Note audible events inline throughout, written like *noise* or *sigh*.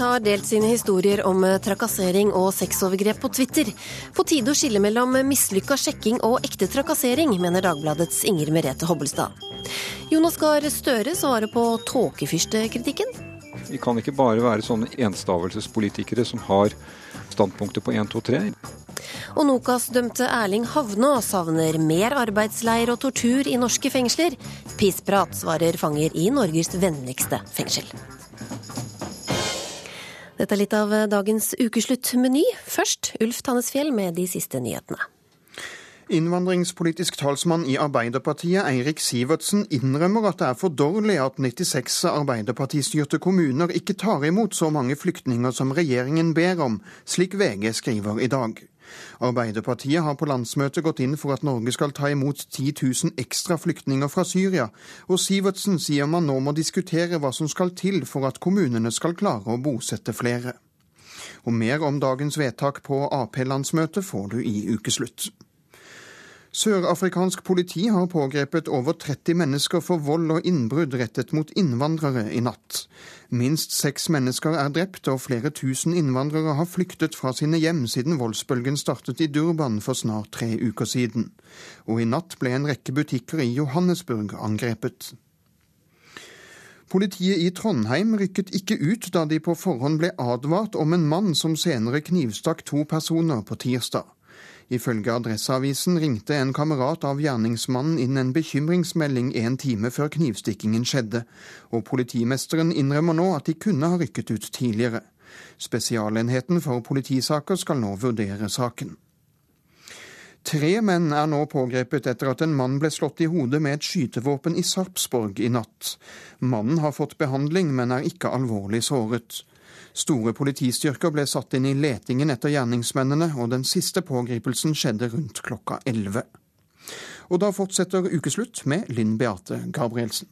har delt sine historier om trakassering og sexovergrep på Twitter. På tide å skille mellom mislykka sjekking og ekte trakassering, mener Dagbladets Inger Merete Hobbelstad. Jonas Gahr Støre svarer på tåkefyrstekritikken. Vi kan ikke bare være sånne enstavelsespolitikere som har standpunkter på 1, 2, 3. Og Nokas-dømte Erling Havnå savner mer arbeidsleir og tortur i norske fengsler. Pissprat, svarer fanger i Norges vennligste fengsel. Dette er litt av dagens ukesluttmeny. Først Ulf Tannesfjell med de siste nyhetene. Innvandringspolitisk talsmann i Arbeiderpartiet, Eirik Sivertsen, innrømmer at det er for dårlig at 96 Arbeiderpartistyrte kommuner ikke tar imot så mange flyktninger som regjeringen ber om, slik VG skriver i dag. Arbeiderpartiet har på landsmøtet gått inn for at Norge skal ta imot 10 000 ekstra flyktninger fra Syria, og Sivertsen sier man nå må diskutere hva som skal til for at kommunene skal klare å bosette flere. Og mer om dagens vedtak på Ap-landsmøtet får du i ukeslutt. Sørafrikansk politi har pågrepet over 30 mennesker for vold og innbrudd rettet mot innvandrere i natt. Minst seks mennesker er drept, og flere tusen innvandrere har flyktet fra sine hjem siden voldsbølgen startet i Durban for snart tre uker siden. Og i natt ble en rekke butikker i Johannesburg angrepet. Politiet i Trondheim rykket ikke ut da de på forhånd ble advart om en mann som senere knivstakk to personer på tirsdag. Ifølge Adresseavisen ringte en kamerat av gjerningsmannen inn en bekymringsmelding en time før knivstikkingen skjedde, og politimesteren innrømmer nå at de kunne ha rykket ut tidligere. Spesialenheten for politisaker skal nå vurdere saken. Tre menn er nå pågrepet etter at en mann ble slått i hodet med et skytevåpen i Sarpsborg i natt. Mannen har fått behandling, men er ikke alvorlig såret. Store politistyrker ble satt inn i letingen etter gjerningsmennene, og den siste pågripelsen skjedde rundt klokka 11. Og da fortsetter ukeslutt med Linn Beate Gabrielsen.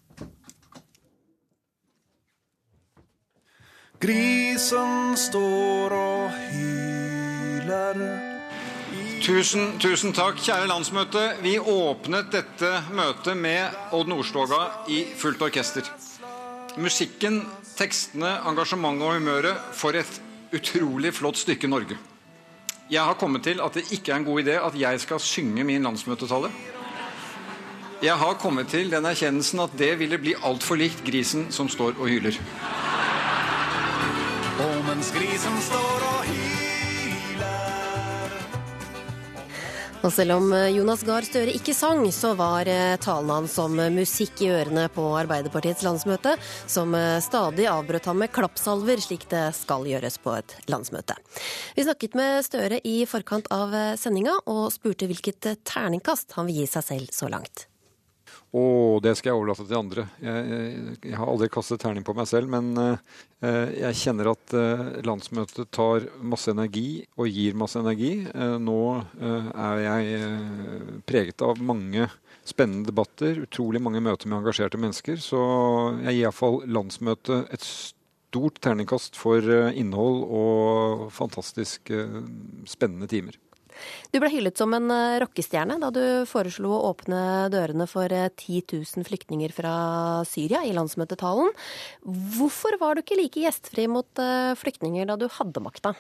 Grisen står og hyler Tusen, tusen takk, kjære landsmøte. Vi åpnet dette møtet med Odd Nordstoga i fullt orkester. Musikken tekstene, engasjementet og humøret for et utrolig flott stykke Norge. Jeg har kommet til at det ikke er en god idé at jeg skal synge min landsmøtetale. Jeg har kommet til den erkjennelsen at det ville bli altfor likt grisen som står og hyler. Og mens grisen står og hyler Og selv om eh, Jonas Gahr Støre ikke sang, så var eh, talen hans som musikk i ørene på Arbeiderpartiets landsmøte, som eh, stadig avbrøt ham med klappsalver, slik det skal gjøres på et landsmøte. Vi snakket med Støre i forkant av sendinga, og spurte hvilket terningkast han vil gi seg selv så langt. Å, det skal jeg overlate til andre. Jeg, jeg, jeg, har aldri kastet terning på meg selv, men uh, jeg kjenner at uh, landsmøtet tar masse energi og gir masse energi. Uh, nå er jeg preget av mange spennende debatter, utrolig mange møter med engasjerte mennesker. Så jeg gir iallfall landsmøtet et stort terningkast for innhold og fantastisk spennende timer. Du ble hyllet som en eh, rockestjerne da du foreslo å åpne dørene for 10 eh, 000 flyktninger fra Syria i landsmøtetalen. Hvorfor var du ikke like gjestfri mot eh, flyktninger da du hadde makta?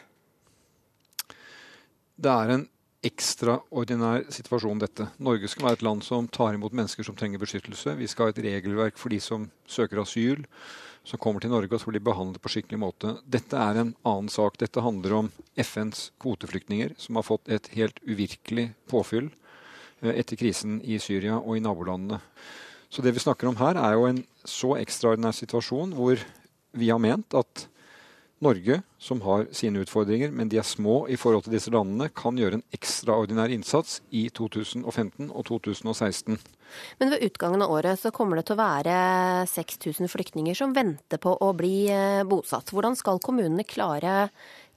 Det er en ekstraordinær situasjon, dette. Norge skal være et land som tar imot mennesker som trenger beskyttelse. Vi skal ha et regelverk for de som søker asyl som kommer til Norge og skal bli behandlet på skikkelig måte. Dette er en annen sak. Dette handler om FNs kvoteflyktninger, som har fått et helt uvirkelig påfyll eh, etter krisen i Syria og i nabolandene. Så det vi snakker om her, er jo en så ekstraordinær situasjon hvor vi har ment at Norge, som har sine utfordringer, men de er små i forhold til disse landene, kan gjøre en ekstraordinær innsats i 2015 og 2016. Men ved utgangen av året så kommer det til å være 6000 flyktninger som venter på å bli eh, bosatt. Hvordan skal kommunene klare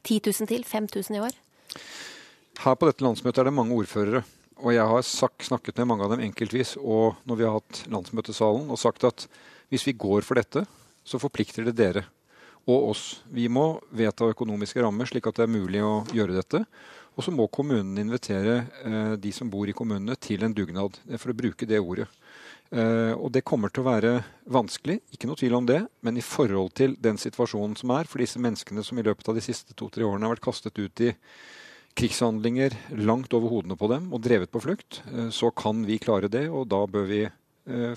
10 000 til, 5000 i år? Her på dette landsmøtet er det mange ordførere. Og jeg har snakket med mange av dem enkeltvis og når vi har hatt landsmøtesalen og sagt at hvis vi går for dette, så forplikter det dere og oss. Vi må vedta økonomiske rammer slik at det er mulig å gjøre dette. Og så må kommunene invitere eh, de som bor i kommunene til en dugnad, eh, for å bruke det ordet. Eh, og det kommer til å være vanskelig, ikke noe tvil om det. Men i forhold til den situasjonen som er for disse menneskene som i løpet av de siste to-tre årene har vært kastet ut i krigshandlinger langt over hodene på dem og drevet på flukt, eh, så kan vi klare det. Og da bør vi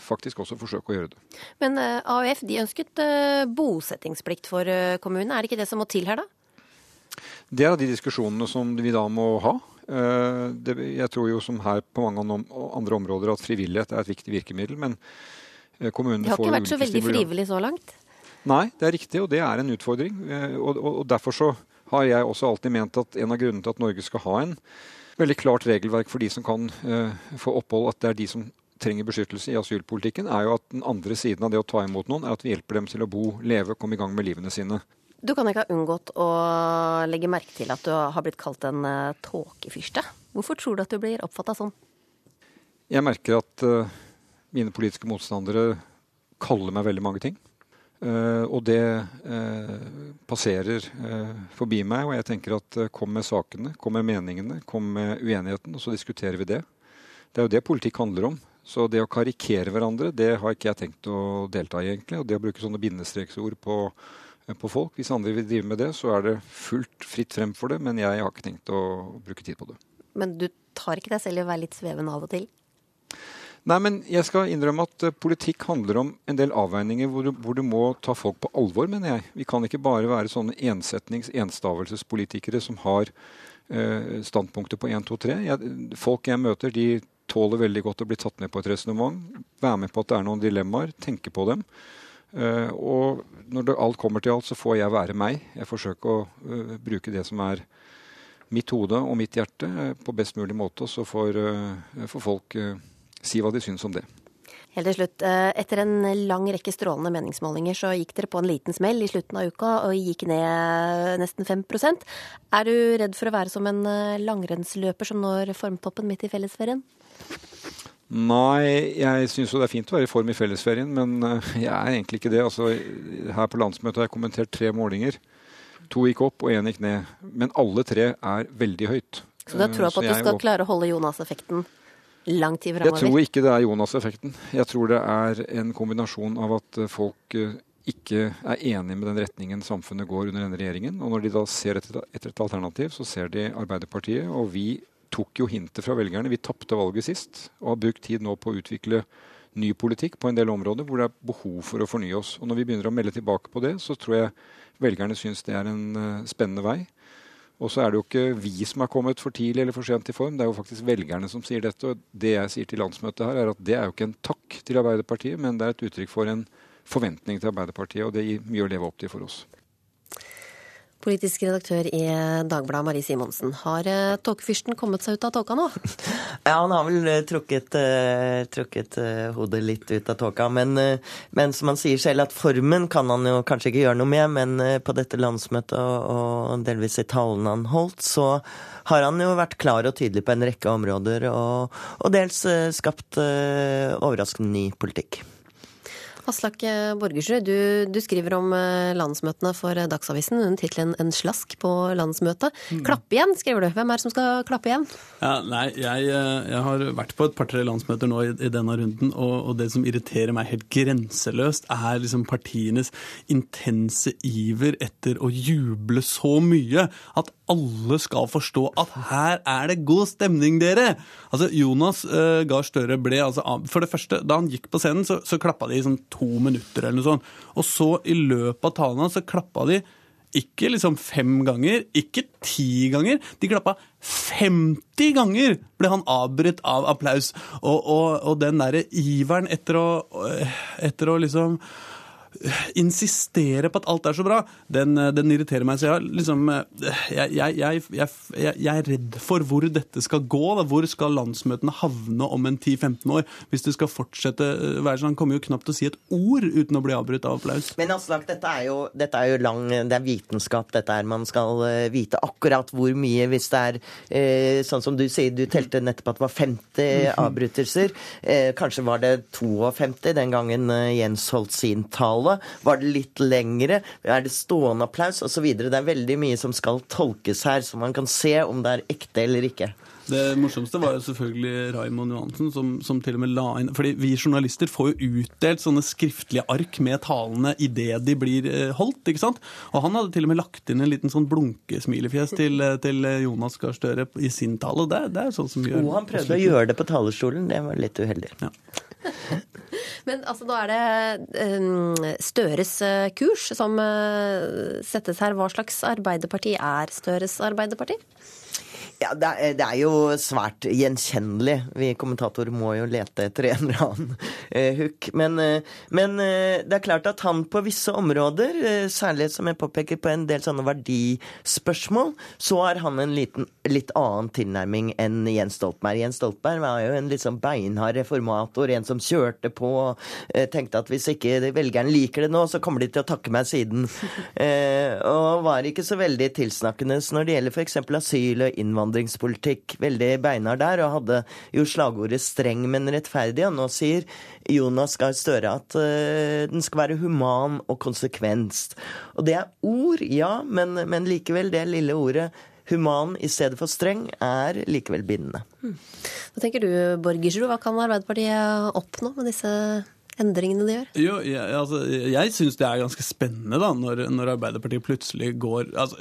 faktisk også forsøke å gjøre det. Men eh, AUF de ønsket eh, bosettingsplikt for kommunene. Er det ikke det som må til her, da? Det er av de diskusjonene som vi da må ha. Eh, jeg tror jo som her på mange andre områder at frivillighet er et viktig virkemiddel. Men eh, kommunene Det har ikke vært så veldig frivillig så langt. Nei, det er riktig, og det er en utfordring. Eh, Og, og, og derfor så har jeg også alltid ment at en av grunnene til at Norge skal ha en veldig klart regelverk for de som kan eh, få opphold, at det er de som trenger beskyttelse i asylpolitikken, er jo at den andre siden av det å ta imot noen, er at vi hjelper dem til å bo, leve, komme i gang med livene sine. Du kan ikke ha unngått å legge merke til at du har blitt kalt en uh, tåkefyrste. Hvorfor tror du at du blir oppfatta sånn? Jeg merker at uh, mine politiske motstandere kaller meg veldig mange ting. Uh, og det uh, passerer eh, forbi meg, og jeg tenker at eh, kom med sakene, kom med meningene, kom med uenigheten, og så diskuterer vi det. Det er jo det politikk handler om. Så det å karikere hverandre, det har ikke jeg tenkt å delta i, egentlig. Og det å bruke sånne bindestreksord på, eh, på folk. Hvis andre vil drive med det, så er det fullt fritt frem for det, men jeg har ikke tenkt å bruke tid på det. Men du tar ikke deg selv i å være litt svevende av og til? Nei, men jeg skal innrømme at eh, politikk handler om en del avveininger hvor du, hvor du må ta folk på alvor, mener jeg. Vi kan ikke bare være sånne ensetnings-, enstavelsespolitikere som har eh, standpunkter på 1, 2, 3. Jeg, folk jeg møter, de tåler veldig godt å bli tatt med på et resonnement. Være med på at det er noen dilemmaer, tenke på dem. Uh, og når det, alt kommer til alt, så får jeg være meg. Jeg forsøker å uh, bruke det som er mitt hode og mitt hjerte uh, på best mulig måte, og så får, får folk si hva de syns om det. Helt til slutt, etter en lang rekke strålende meningsmålinger så gikk dere på en liten smell i slutten av uka og gikk ned nesten 5% Er du redd for å være som en langrennsløper som når formtoppen midt i fellesferien? Nei, jeg syns jo det er fint å være i form i fellesferien, men eh, jeg er egentlig ikke det. Altså, her på landsmøtet har jeg kommentert tre målinger. To gikk opp, og én gikk ned. Men alle tre er veldig høyt. Så du har troa Eh, på at du skal klare å holde Jonas-effekten lang tid framover? Jeg tror ikke det er Jonas-effekten. Jeg tror det er en kombinasjon av at eh, folk eh, ikke er enig med den retningen samfunnet går under denne regjeringen. Og når de da ser etter, etter et alternativ, så ser de Arbeiderpartiet. Og vi tok jo hintet fra velgerne. Vi tapte valget sist og har brukt tid nå på å utvikle ny politikk på en del områder hvor det er behov for å fornye oss. Og når vi begynner å melde tilbake på det, så tror jeg velgerne syns det er en eh, spennende vei. Og så er det jo ikke vi som er kommet for tidlig eller for sent i form, det er jo faktisk velgerne som sier dette. Og det jeg sier til landsmøtet her, er at det er jo ikke en takk til Arbeiderpartiet, men det er et uttrykk for en forventning til Arbeiderpartiet, og det gir mye å leve opp til for oss. Politisk redaktør i Dagbladet, Marie Simonsen. Har eh, tåkefyrsten kommet seg ut av tåka nå? *laughs* Ja, han har vel eh, trukket, eh, trukket hodet litt ut av tåka. Men, men som han sier selv, at formen kan han jo kanskje ikke gjøre noe med. Men på dette landsmøtet og, delvis i talene han holdt, så har han jo vært klar og tydelig på en rekke områder. Og, og dels skapt overraskende ny politikk. Aslak eh, Borgersrud, du, du skriver om eh, landsmøtene for eh, Dagsavisen under tittelen 'En slask på landsmøtet'. Klapp igjen, skriver du. Hvem er det som skal klappe igjen? Ja, nei, jeg, jeg har vært på et par-tre landsmøter nå i, i denne runden, og, og det som irriterer meg helt grenseløst, er liksom partienes intense iver etter å juble så mye at alle skal forstå at her er det god stemning, dere! Altså, Jonas uh, Gahr Støre ble altså For det første, da han gikk på scenen, så, så klappa de i sånn to minutter eller noe sånt. Og så, i løpet av talen hans, så klappa de ikke liksom fem ganger, ikke ti ganger. De klappa 50 ganger ble han avbrutt av applaus. Og, og, og den derre iveren etter å, etter å liksom insistere på at alt er så bra, den, den irriterer meg. Så jeg, liksom, jeg, jeg, jeg, jeg, jeg er redd for hvor dette skal gå. Da. Hvor skal landsmøtene havne om en 10-15 år? Hvis det skal fortsette være sånn. Han kommer jo knapt til å si et ord uten å bli avbrutt av applaus. Men Aslak, dette er jo, dette er jo lang Det er vitenskap, dette er. Man skal eh, vite akkurat hvor mye hvis det er eh, sånn som du sier, du telte nettopp at det var 50 avbrytelser. Eh, kanskje var det 52 den gangen eh, Jens holdt sin tale. Tale? Var det litt lengre? Er det stående applaus? Osv. Det er veldig mye som skal tolkes her, så man kan se om det er ekte eller ikke. Det morsomste var jo selvfølgelig Raymond Johansen, som, som, til og med la inn Fordi vi journalister får jo utdelt sånne skriftlige ark med talene idet de blir eh, holdt, ikke sant? Og han hadde til og med lagt inn en liten sånn blunkesmilefjes til, eh, til Jonas Gahr Støre i sin tale. Det, det er sånn som gjør Og han prøvde å gjøre det på talerstolen. Det var litt uheldig. Ja. Men altså, da er det um, Støres kurs som uh, settes her. Hva slags Arbeiderparti er Støres Arbeiderparti? Ja, det er, det er, jo svært gjenkjennelig. Vi kommentatorer må jo lete etter en eller annen eh, hook. Men, eh, men eh, det er klart at han på visse områder, særlig som jeg påpeker på en del sånne verdispørsmål, så har han en liten, litt annen tilnærming enn Jens Stoltenberg. Jens Stoltenberg var jo en litt sånn beinhard reformator, en som kjørte på, og tenkte at hvis ikke velgerne liker det nå, så kommer de til å takke meg siden. *laughs* og var ikke så veldig tilsnakkende når det gjelder f.eks. asyl og innvandring innvandringspolitikk veldig beinhard der, og hadde jo slagordet 'streng, men rettferdig'. Og nå sier Jonas Gahr Støre at uh, den skal være human og konsekvenst. Og det er ord, ja, men, men likevel, det lille ordet human i stedet for streng er likevel bindende. Hmm. Hva tenker du, Borgersrud, hva kan Arbeiderpartiet oppnå med disse endringene de gjør? Jo, jeg, altså, jeg syns det er ganske spennende da, når, når Arbeiderpartiet plutselig går altså,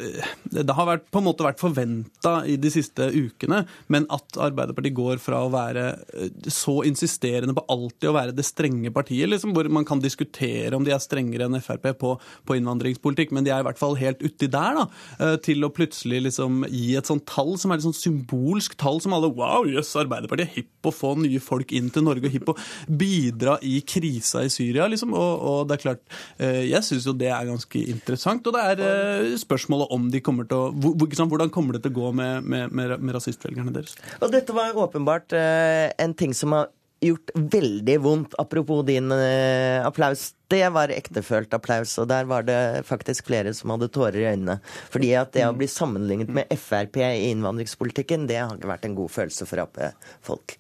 Det har vært, på en måte vært forventa i de siste ukene, men at Arbeiderpartiet går fra å være eh, så insisterende på alltid å være det strenge partiet, liksom, hvor man kan diskutere om de er strengere enn Frp på, på innvandringspolitikk, men de er i hvert fall helt uti der, da, eh, til å plutselig liksom gi et sånt tall som er et sånt symbolsk tall som alle Wow, jøss, yes, Arbeiderpartiet er hipp på å få nye folk inn til Norge, og hipp på å bidra i krig krisa i Syria, liksom. Og, og det er klart, eh, jeg syns jo det er ganske interessant. Og det er eh, spørsmålet om de kommer til å Hvordan kommer det til å gå med, med, med, med rasistvelgerne deres? Og dette var åpenbart uh, en ting som har gjort veldig vondt. Apropos din eh, applaus. Det var ektefølt applaus, og der var det faktisk flere som hadde tårer i øynene. Fordi at det å bli sammenlignet med Frp i innvandringspolitikken, det har ikke vært en god følelse for Ap-folk.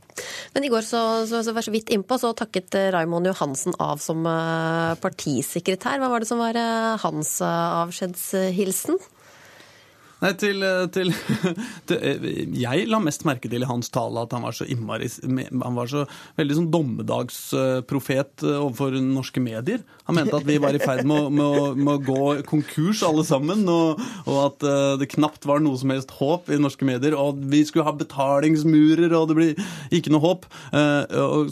Men i går så, så, så, så vidt innpå, så takket Raimond Johansen av som eh, partisekretær. Hva var det som var hans avskjedshilsen? Nei, til, eh, til, *laughs* til, eh, Jeg la mest merke til i hans tale at han var så innmari Han var så veldig sånn dommedagsprofet eh, overfor norske medier. Han mente at vi var i ferd med, med, med, å gå konkurs alle sammen, og, og, at det knapt var noe som helst håp i norske medier. Og vi skulle ha betalingsmurer, og det blir ikke noe håp.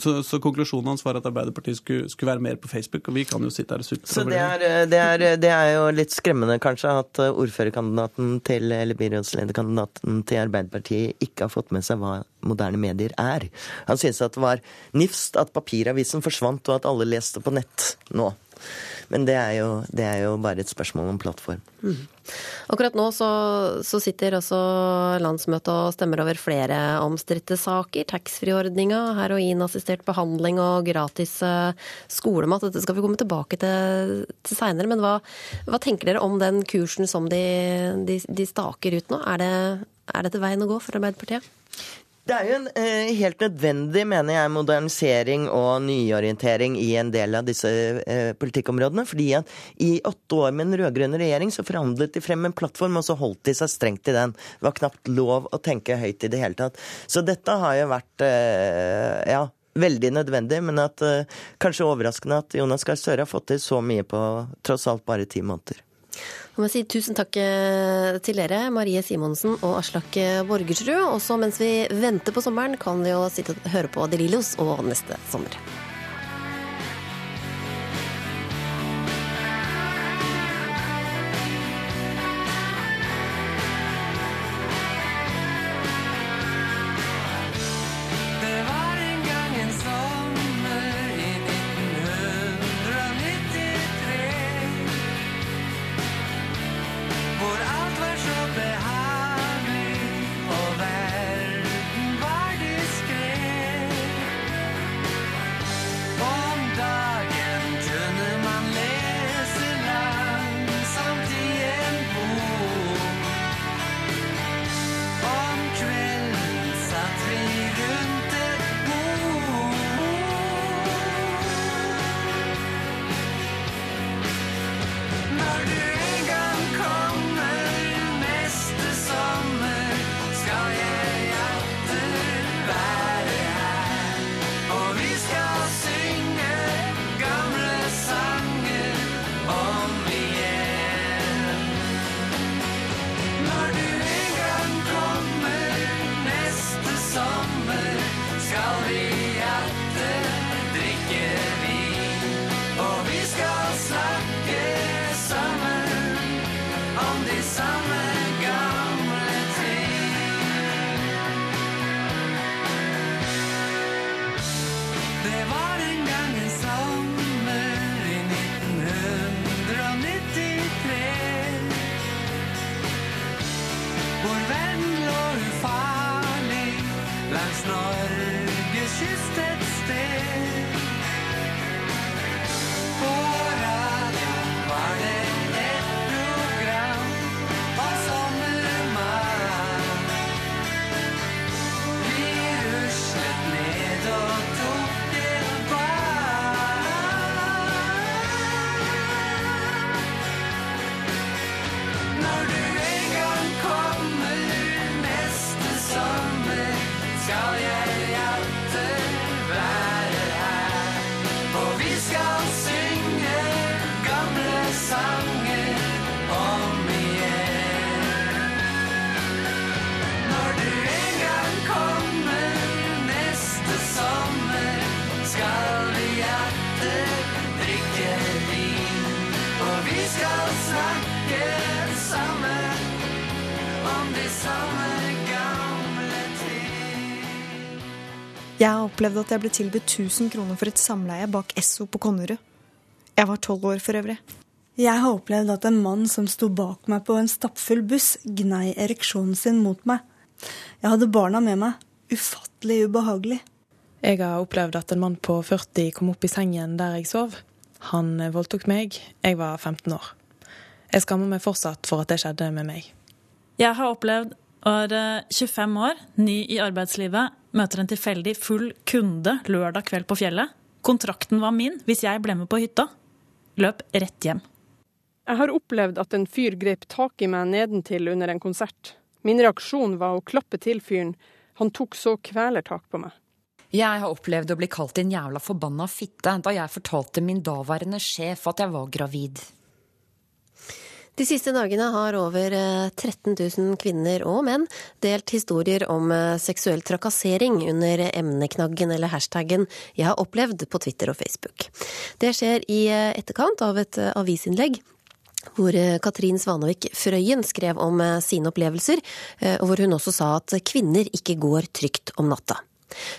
Så, så konklusjonen hans var at Arbeiderpartiet skulle, skulle, være mer på Facebook, og vi kan jo sitte her og sutre over det. Er, det, er, det er jo litt skremmende, kanskje, at ordførerkandidaten til til, eller byrådslederkandidaten til Arbeiderpartiet ikke har fått med seg hva moderne medier er. Han syntes at det var nifst at papiravisen forsvant, og at alle leste på nett nå. Men det er jo, det er jo bare et spørsmål om plattform. Mm. Akkurat nå så, så, sitter også landsmøtet og stemmer over flere omstridte saker. Taxfree-ordninga, heroinassistert behandling og gratis eh, skolemat. Dette skal vi komme tilbake til, til seinere. Men hva, hva, tenker dere om den kursen som de, de, de staker ut nå? Er, det, er dette veien å gå for Arbeiderpartiet? Det er jo en eh, helt nødvendig, mener jeg, modernisering og nyorientering i en del av disse eh, politikkområdene. Fordi at i åtte år med den rød-grønne regjering så forhandlet de frem en plattform, og så holdt de seg strengt i den. Det var knapt lov å tenke høyt i det hele tatt. Så dette har jo vært eh, ja, veldig nødvendig, men at eh, kanskje overraskende at Jonas Gahr Støre har fått til så mye på tross alt bare ti måneder. Må si tusen takk eh, til dere, Marie Simonsen og Aslak Borgersrud. Også mens vi venter på sommeren, kan vi jo sitte og høre på De Lillos og neste sommer. Opplevd at jeg ble tilbudt 1000 kroner for et samleie bak Esso på Konnerud. Jeg var tolv år for øvrig. Jeg har opplevd at en mann som sto bak meg på en stappfull buss, gnei ereksjonen sin mot meg. Jeg hadde barna med meg. Ufattelig ubehagelig. Jeg har opplevd at en mann på 40 kom opp i sengen der jeg sov. Han voldtok meg. Jeg var 15 år. Jeg skammer meg fortsatt for at det skjedde med meg. Jeg har opplevd å være 25 år, ny i arbeidslivet, møter en tilfeldig full kunde lørdag kveld på fjellet. Kontrakten var min hvis jeg ble med på hytta. Løp rett hjem. Jeg har opplevd at en fyr grep tak i meg nedentil under en konsert. Min reaksjon var å klappe til fyren. Han tok så kvelertak på meg. Jeg har opplevd å bli kalt en jævla forbanna fitte da jeg fortalte min daværende sjef at jeg var gravid. De siste dagene har over eh, 13 000 kvinner og menn delt historier om eh, seksuell trakassering under emneknaggen eller hashtaggen 'Jeg har opplevd' på Twitter og Facebook. Det skjer i eh, etterkant av et eh, avisinnlegg hvor eh, Katrin Svanevik Frøyen skrev om eh, sine opplevelser, eh, og hvor hun også sa at kvinner ikke går trygt om natta.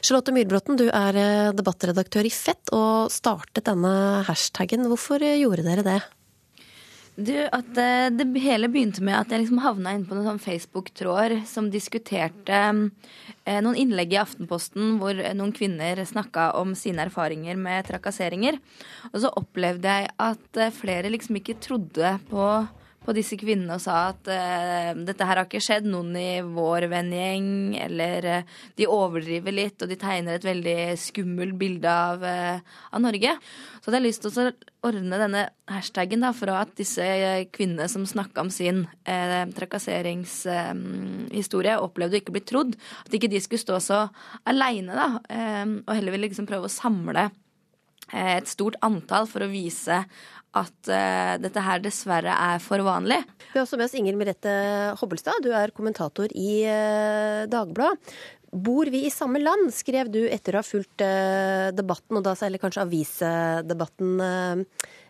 Charlotte Myrbråten, du er eh, debattredaktør i Fett og startet denne hashtaggen. Hvorfor eh, gjorde dere det? Du, at eh, Det hele begynte med at jeg liksom havna inn på noen sånn Facebook-tråder som diskuterte eh, noen innlegg i Aftenposten hvor eh, noen kvinner snakka om sine erfaringer med trakasseringer. Og så opplevde jeg at eh, flere liksom ikke trodde på, på disse kvinnene og sa at uh, dette her har ikke skjedd noen i vår vennegjeng, eller uh, de overdriver litt, og de tegner et veldig skummelt bilde av, uh, av Norge. Så hadde jeg lyst til å ordne denne hashtaggen da, for at disse kvinnene som snakka om sin trakasseringshistorie, opplevde å ikke bli trodd. At ikke de skulle stå så aleine, da, og heller ville liksom prøve å samle et stort antall for å vise at uh, dette her dessverre er for vanlig. Vi har også med oss Inger Merete Hobbelstad, du er kommentator i uh, Dagbladet. Bor vi i samme land, skrev du etter å ha fulgt uh, debatten, og da særlig kanskje avisdebatten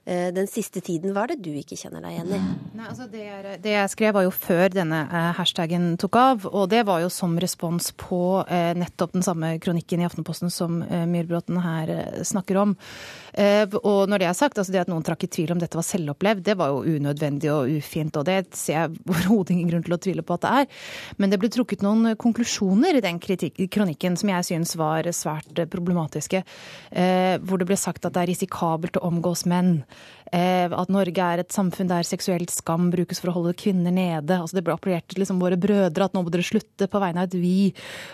den siste tiden. Hva er det du ikke kjenner deg igjen i? Nei, altså det, er, det jeg skrev var jo før denne hashtagen hashtaggen tok av, og det var jo som respons på eh, nettopp den samme kronikken i Aftenposten som eh, Myrbråten her eh, snakker om. Eh, og når det er sagt, altså det at noen trakk i tvil om dette var selvopplevd, det var jo unødvendig og ufint, og det ser jeg *laughs* overhodet ingen grunn til å tvile på at det er. Men det ble trukket noen konklusjoner i den kritikk, kronikken som jeg syns var svært problematiske, eh, hvor det ble sagt at det er risikabelt å omgås menn. Eh, at Norge er et samfunn der seksuelt skam brukes for å holde kvinner nede. Altså Det ble appellert til liksom våre brødre at nå må dere slutte på vegne av et vi.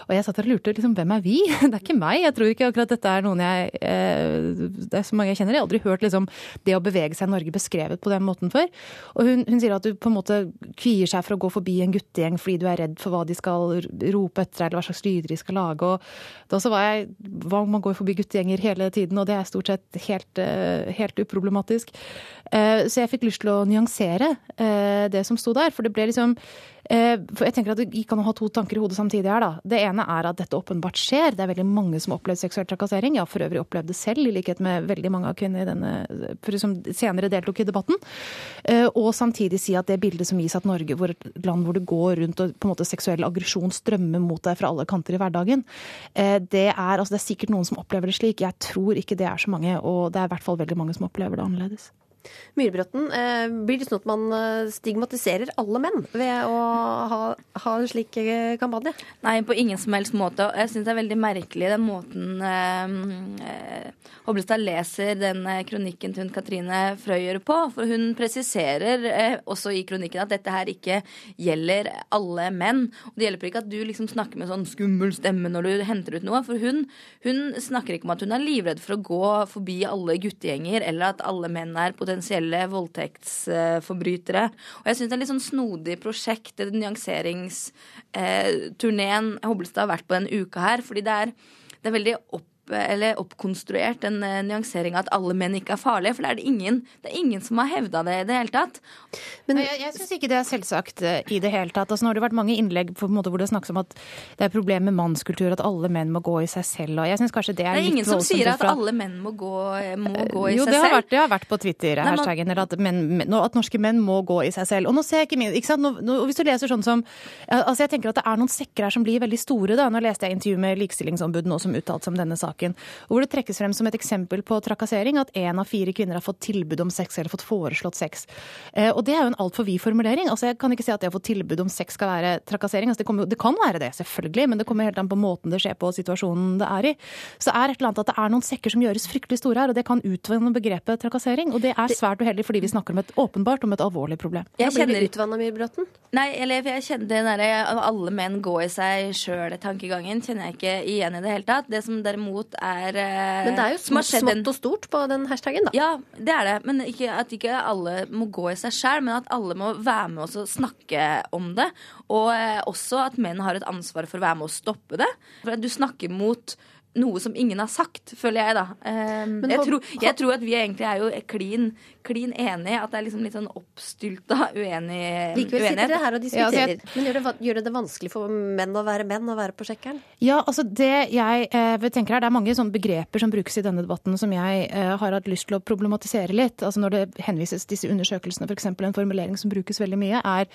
Og jeg satt der og lurte liksom, hvem er vi? *laughs* Det er ikke meg. Jeg tror ikke akkurat dette er noen jeg eh, Det er så mange jeg kjenner. Jeg har aldri hørt liksom, det å bevege seg i Norge beskrevet på den måten før. Og hun, hun sier at du på en måte kvier seg for å gå forbi en guttegjeng fordi du er redd for hva de skal rope etter deg, eller hva slags lyder de skal lage. Og da så var jeg Man går forbi guttegjenger hele tiden, og det er stort sett helt, eh, helt uproblematisk. Eh, Så jeg fikk lyst til å nyansere eh, det som sto der. For det ble liksom Eh, For jeg tenker at Det kan ha to tanker i hodet samtidig her. da. Det ene er at dette åpenbart skjer. Det er veldig mange som har opplevd seksuell trakassering. Jeg har for øvrig opplevd det selv, i likhet med veldig mange av kvinnene i denne, som senere deltok i debatten. Og samtidig si at det bildet som gis av Norge, hvor et land hvor det går rundt og på en måte seksuell aggresjon strømmer mot deg fra alle kanter i hverdagen, det er, altså det er sikkert noen som opplever det slik. Jeg tror ikke det er så mange, og det er i hvert fall veldig mange som opplever det annerledes. Myrbråten, eh, blir det sånn at man eh, stigmatiserer alle menn ved å ha, ha en slik eh, kampanje? Nei, på ingen som helst måte. Jeg syns det er veldig merkelig den måten eh, Hoblestad leser den kronikken til hun Katrine Frøyer på. For hun presiserer eh, også i kronikken at dette her ikke gjelder alle menn. Og det hjelper ikke at du liksom snakker med sånn skummel stemme når du henter ut noe. For hun, hun snakker ikke om at hun er livredd for å gå forbi alle guttegjenger, eller at alle menn er potensielle voldtektsforbrytere. Og jeg syns det er litt sånn snodig prosjekt, den nyanseringsturneen Hobbelstad har vært på denne uka her. fordi det er, det er veldig opp eller oppkonstruert en uh, nyansering av at alle menn ikke er farlige. For det er det ingen, det er ingen som har hevda det i det hele tatt. Men jeg, jeg syns ikke det er selvsagt eh, i det hele tatt. Altså, nå har det vært mange innlegg på en måte hvor det snakkes om at det er problem med mannskultur, at alle menn må gå i seg selv. Og jeg synes kanskje det er, Det er ingen som sier at fra- alle menn må gå, må gå i jo, seg selv. Jo, det har vært på Twitter, Nei, man- hashtaggen, eller at, menn- at norske menn må gå i seg selv. Og nå ser jeg ikke min, ikke sant? Nå, nå, hvis du leser sånn som altså Jeg tenker at det er noen sekker her som blir veldig store. da. Nå leste jeg intervju med Likestillingsombudet nå som uttalte seg om denne saken. Og Hvor det trekkes frem som et eksempel på trakassering at én av fire kvinner har fått tilbud om sex eller fått foreslått sex. Eh, og det er jo en altfor vid formulering. altså Jeg kan ikke si at det å få tilbud om sex skal være trakassering. altså Det, kommer, det kan være det, selvfølgelig, men det kommer helt an på måten det skjer på og situasjonen det er i. Så er et eller annet at det er noen sekker som gjøres fryktelig store her, og det kan utvanne begrepet trakassering. Og det er svært uheldig fordi vi snakker om et åpenbart om et alvorlig problem. Jeg kjenner- utvanna Myrbråten? Nei, eller jeg kjenner den derre alle menn går i seg sjøl-tankegangen kjenner jeg ikke igjen i det hele tatt. Det som derimot er eh, Men det er jo en- smått og stort på den hashtagen, da. Ja, det er det. Men ikke, at ikke alle må gå i seg sjæl, men at alle må være med og snakke om det. Og eh, også at menn har et ansvar for å være med og stoppe det. For at du snakker mot noe som ingen har sagt, føler jeg, da. Eh, jeg, tror, jeg tror at vi egentlig er jo klin, klin enige. At det er liksom litt sånn oppstylta uenighet. Likevel sitter dere her og Ja, altså, diskuterer. jeg- Men gjør det, gjør det det vanskelig for menn å være menn og være på sjekkeren? Ja, altså det jeg eh, tenker her, Det er mange sånne begreper som brukes i denne debatten som jeg eh, har hatt lyst til å problematisere litt. Altså Når det henvises disse undersøkelsene, f.eks. en formulering som brukes veldig mye, er,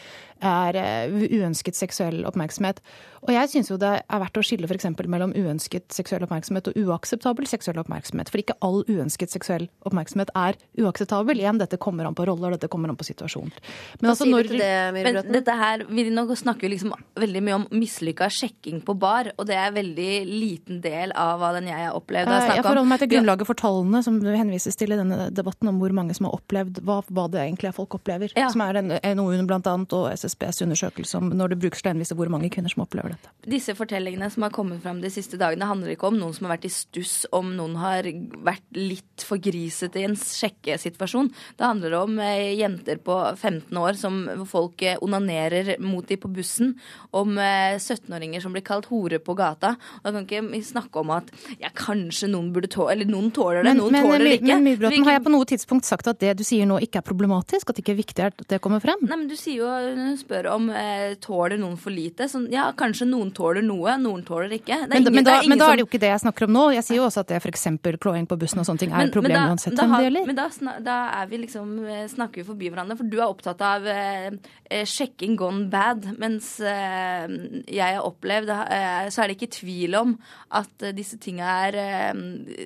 er eh, uønsket seksuell oppmerksomhet. Og jeg syns jo det er verdt å skille f.eks. mellom uønsket seksuell oppmerksomhet og uakseptabel seksuell oppmerksomhet. For ikke all uønsket seksuell oppmerksomhet er uakseptabel. Igjen, dette kommer an på roller, dette kommer an på situasjoner. Men altså, når- det, Men dette her, vi nå snakker vi liksom veldig mye om mislykka sjekking på bar, og det er veldig liten del av hva den jeg har opplevd. har Eh, Jeg forholder meg til grunnlaget for tallene som det henvises til i denne debatten om hvor mange som har opplevd hva, hva det egentlig er folk opplever. Som er en NOU-en blant annet og SSBs undersøkelse om når det brukes til å henvise hvor mange kvinner som opplever dette. Disse fortellingene som har kommet fram de siste dagene, handler ikke om noen som har vært i stuss, om noen har vært litt for grisete i en sjekkesituasjon. Det handler om eh, jenter på 15 år som folk eh, onanerer mot dem på bussen. Om eh, 17-åringer som blir kalt hore på gata. Og da kan ikke vi snakke om at ja, kanskje noen burde tåle Eller noen tåler det, Men, noen men, tåler det ikke. men Myrbråten, har jeg på noe tidspunkt sagt at det du sier nå ikke er problematisk? At det ikke er viktig at det kommer frem? Nei, men Du sier jo, spør om eh, tåler noen for lite. Sånn, ja, kanskje noen tåler noe, noen tåler ikke. Det er Men, ingen- men, det da, er ingen men da som- er det jo ikke det jeg snakker om nå. Jeg sier jo også at det f.eks. klåing på bussen og sånne ting er Men- et problem men da- uansett da hvem det gjelder. Men da, da er vi liksom, eh, snakker vi forbi hverandre, for du er opptatt av eh, eh, sjekking gone bad. Mens eh, jeg har opplevd, eh, så er det ikke tvil om at eh, disse tinga er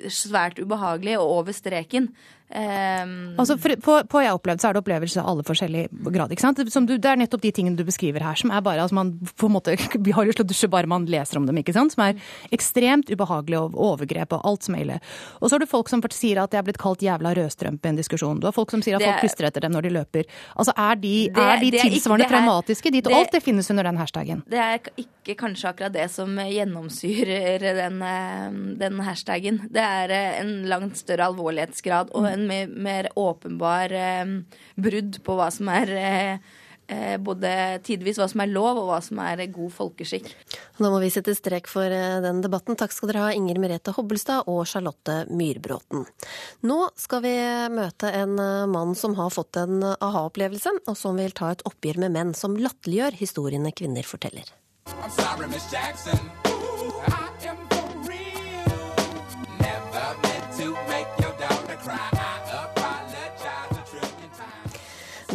svært ubehagelige og over streken. Eh, Altså, for, på, på jeg opplevd, så er det opplevelser av alle forskjellige grad. ikke sant? Som du, det er nettopp de tingene du beskriver her, som er bare altså man på en måte, *laughs* Vi har lyst til å dusje bare man leser om dem, ikke sant? Som er ekstremt ubehagelige og overgrep og alt som er ille. Og så har du folk som sier at de er blitt kalt jævla rødstrømpe i en diskusjon. Du har folk som sier at Det folk er- etter dem når de løper. Altså, er de, Det- er de det ikke- tilsvarende det her- traumatiske? De, det- alt det finnes under den hashtagen. Det er ikke kanskje akkurat det som gjennomsyrer den, eh, den hashtagen. Det er eh, en langt større alvorlighetsgrad og en mer, mer åpenbar eh, brudd på hva som er eh, eh, både tidvis hva som er lov, og hva som er god folkeskikk. Da må vi sette strek for eh, den debatten. Takk skal dere ha, Inger Merete Hobbelstad og Charlotte Myrbråten. Nå skal vi møte en eh, mann som har fått en aha-opplevelse, og som vil ta et oppgjør med menn som latterliggjør historiene kvinner forteller. I'm sorry, Miss Jackson.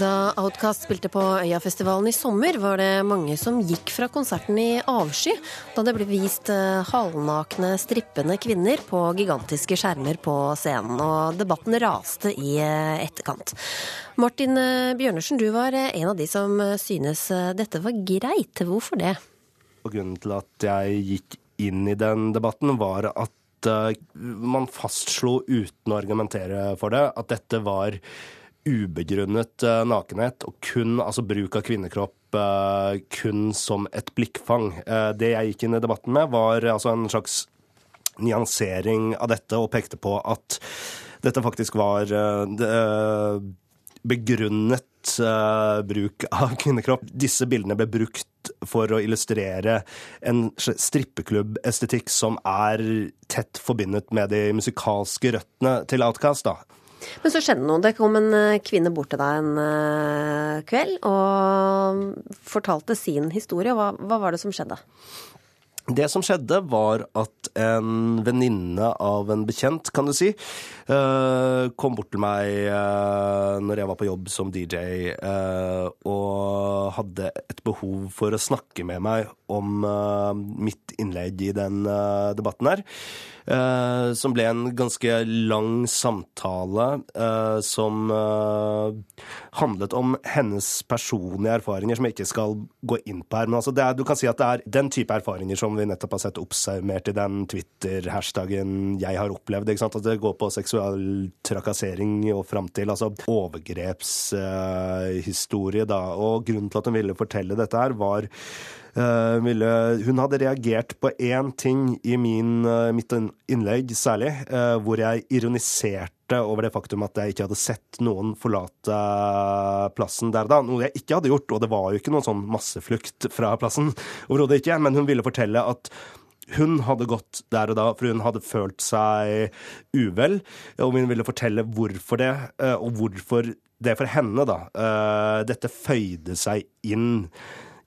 Da Outcast spilte på Øyafestivalen i sommer, var det mange som gikk fra konserten i avsky da det ble vist eh, halvnakne, strippende kvinner på gigantiske skjermer på scenen. Og debatten raste i eh, etterkant. Martin eh, Bjørnersen, du var en av de som synes dette var greit. Hvorfor det? Og grunnen til at jeg gikk inn i den debatten, var at man fastslo uten å argumentere for det, at dette var ubegrunnet eh, nakenhet og kun altså bruk av kvinnekropp eh, kun som et blikkfang. Eh, det jeg gikk inn i debatten med, var altså en slags nyansering av dette, og pekte på at dette faktisk var begrunnet bruk av *laughs* kvinnekropp. Disse bildene ble brukt for å illustrere en strippeklubbestetikk som er tett forbundet med de musikalske røttene til Outcast. da. Men så skjedde noe. Det kom en eh, kvinne bort til deg en eh, kveld og fortalte sin historie. Hva, hva var det som skjedde? Det som skjedde, var at en venninne av en bekjent, kan du si, eh, kom bort til meg eh, når jeg var på jobb som DJ, eh, og hadde et behov for å snakke med meg om mitt innlegg i den debatten her. Som ble en ganske lang samtale som handlet om hennes personlige erfaringer, som jeg ikke skal gå inn på her. Men altså er, du kan si at det er den type erfaringer som vi nettopp har sett oppsummert i den Twitter-hashtagen 'jeg har opplevd'. ikke sant? At det går på seksuell trakassering og fram altså overgrepshistorie, da. Og grunnen til at hun ville fortelle dette her, var Uh, ville, hun hadde reagert på én ting i min, uh, mitt innlegg særlig, uh, hvor jeg ironiserte over det faktum at jeg ikke hadde sett noen forlate plassen der da. Noe jeg ikke hadde gjort, og det var jo ikke noen sånn masseflukt fra plassen. *laughs* Overhodet ikke. Men hun ville fortelle at hun hadde gått der og da, for hun hadde følt seg uvel. Og hun ville fortelle hvorfor det, eh, og hvorfor det for henne, da. eh, Dette føyde seg inn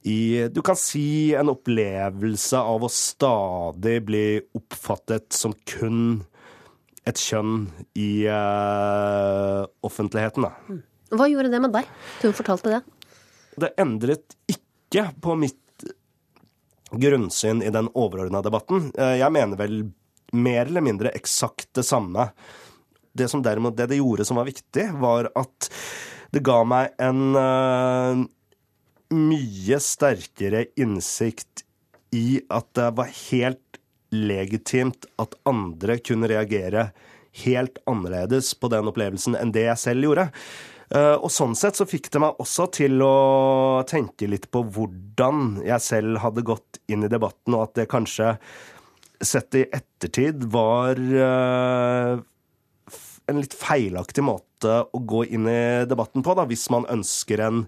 i Du kan si en opplevelse av å stadig bli oppfattet som kun et kjønn i uh, offentligheten, da. Hva gjorde det med deg til hun fortalte det? Det endret ikke på mitt grunnsyn i den overordna debatten. Eh, Jeg mener vel mer eller mindre eksakt det samme. Det som derimot det det gjorde som var viktig, var at det ga meg en uh, mye sterkere innsikt i at det var helt legitimt at andre kunne reagere helt annerledes på den opplevelsen enn det jeg selv gjorde. Eh, Og sånn sett så fikk det meg også til å tenke litt på hvordan jeg selv hadde gått inn i debatten, og at det kanskje sett i ettertid var eh, en litt feilaktig måte å gå inn i debatten på, da, hvis man ønsker en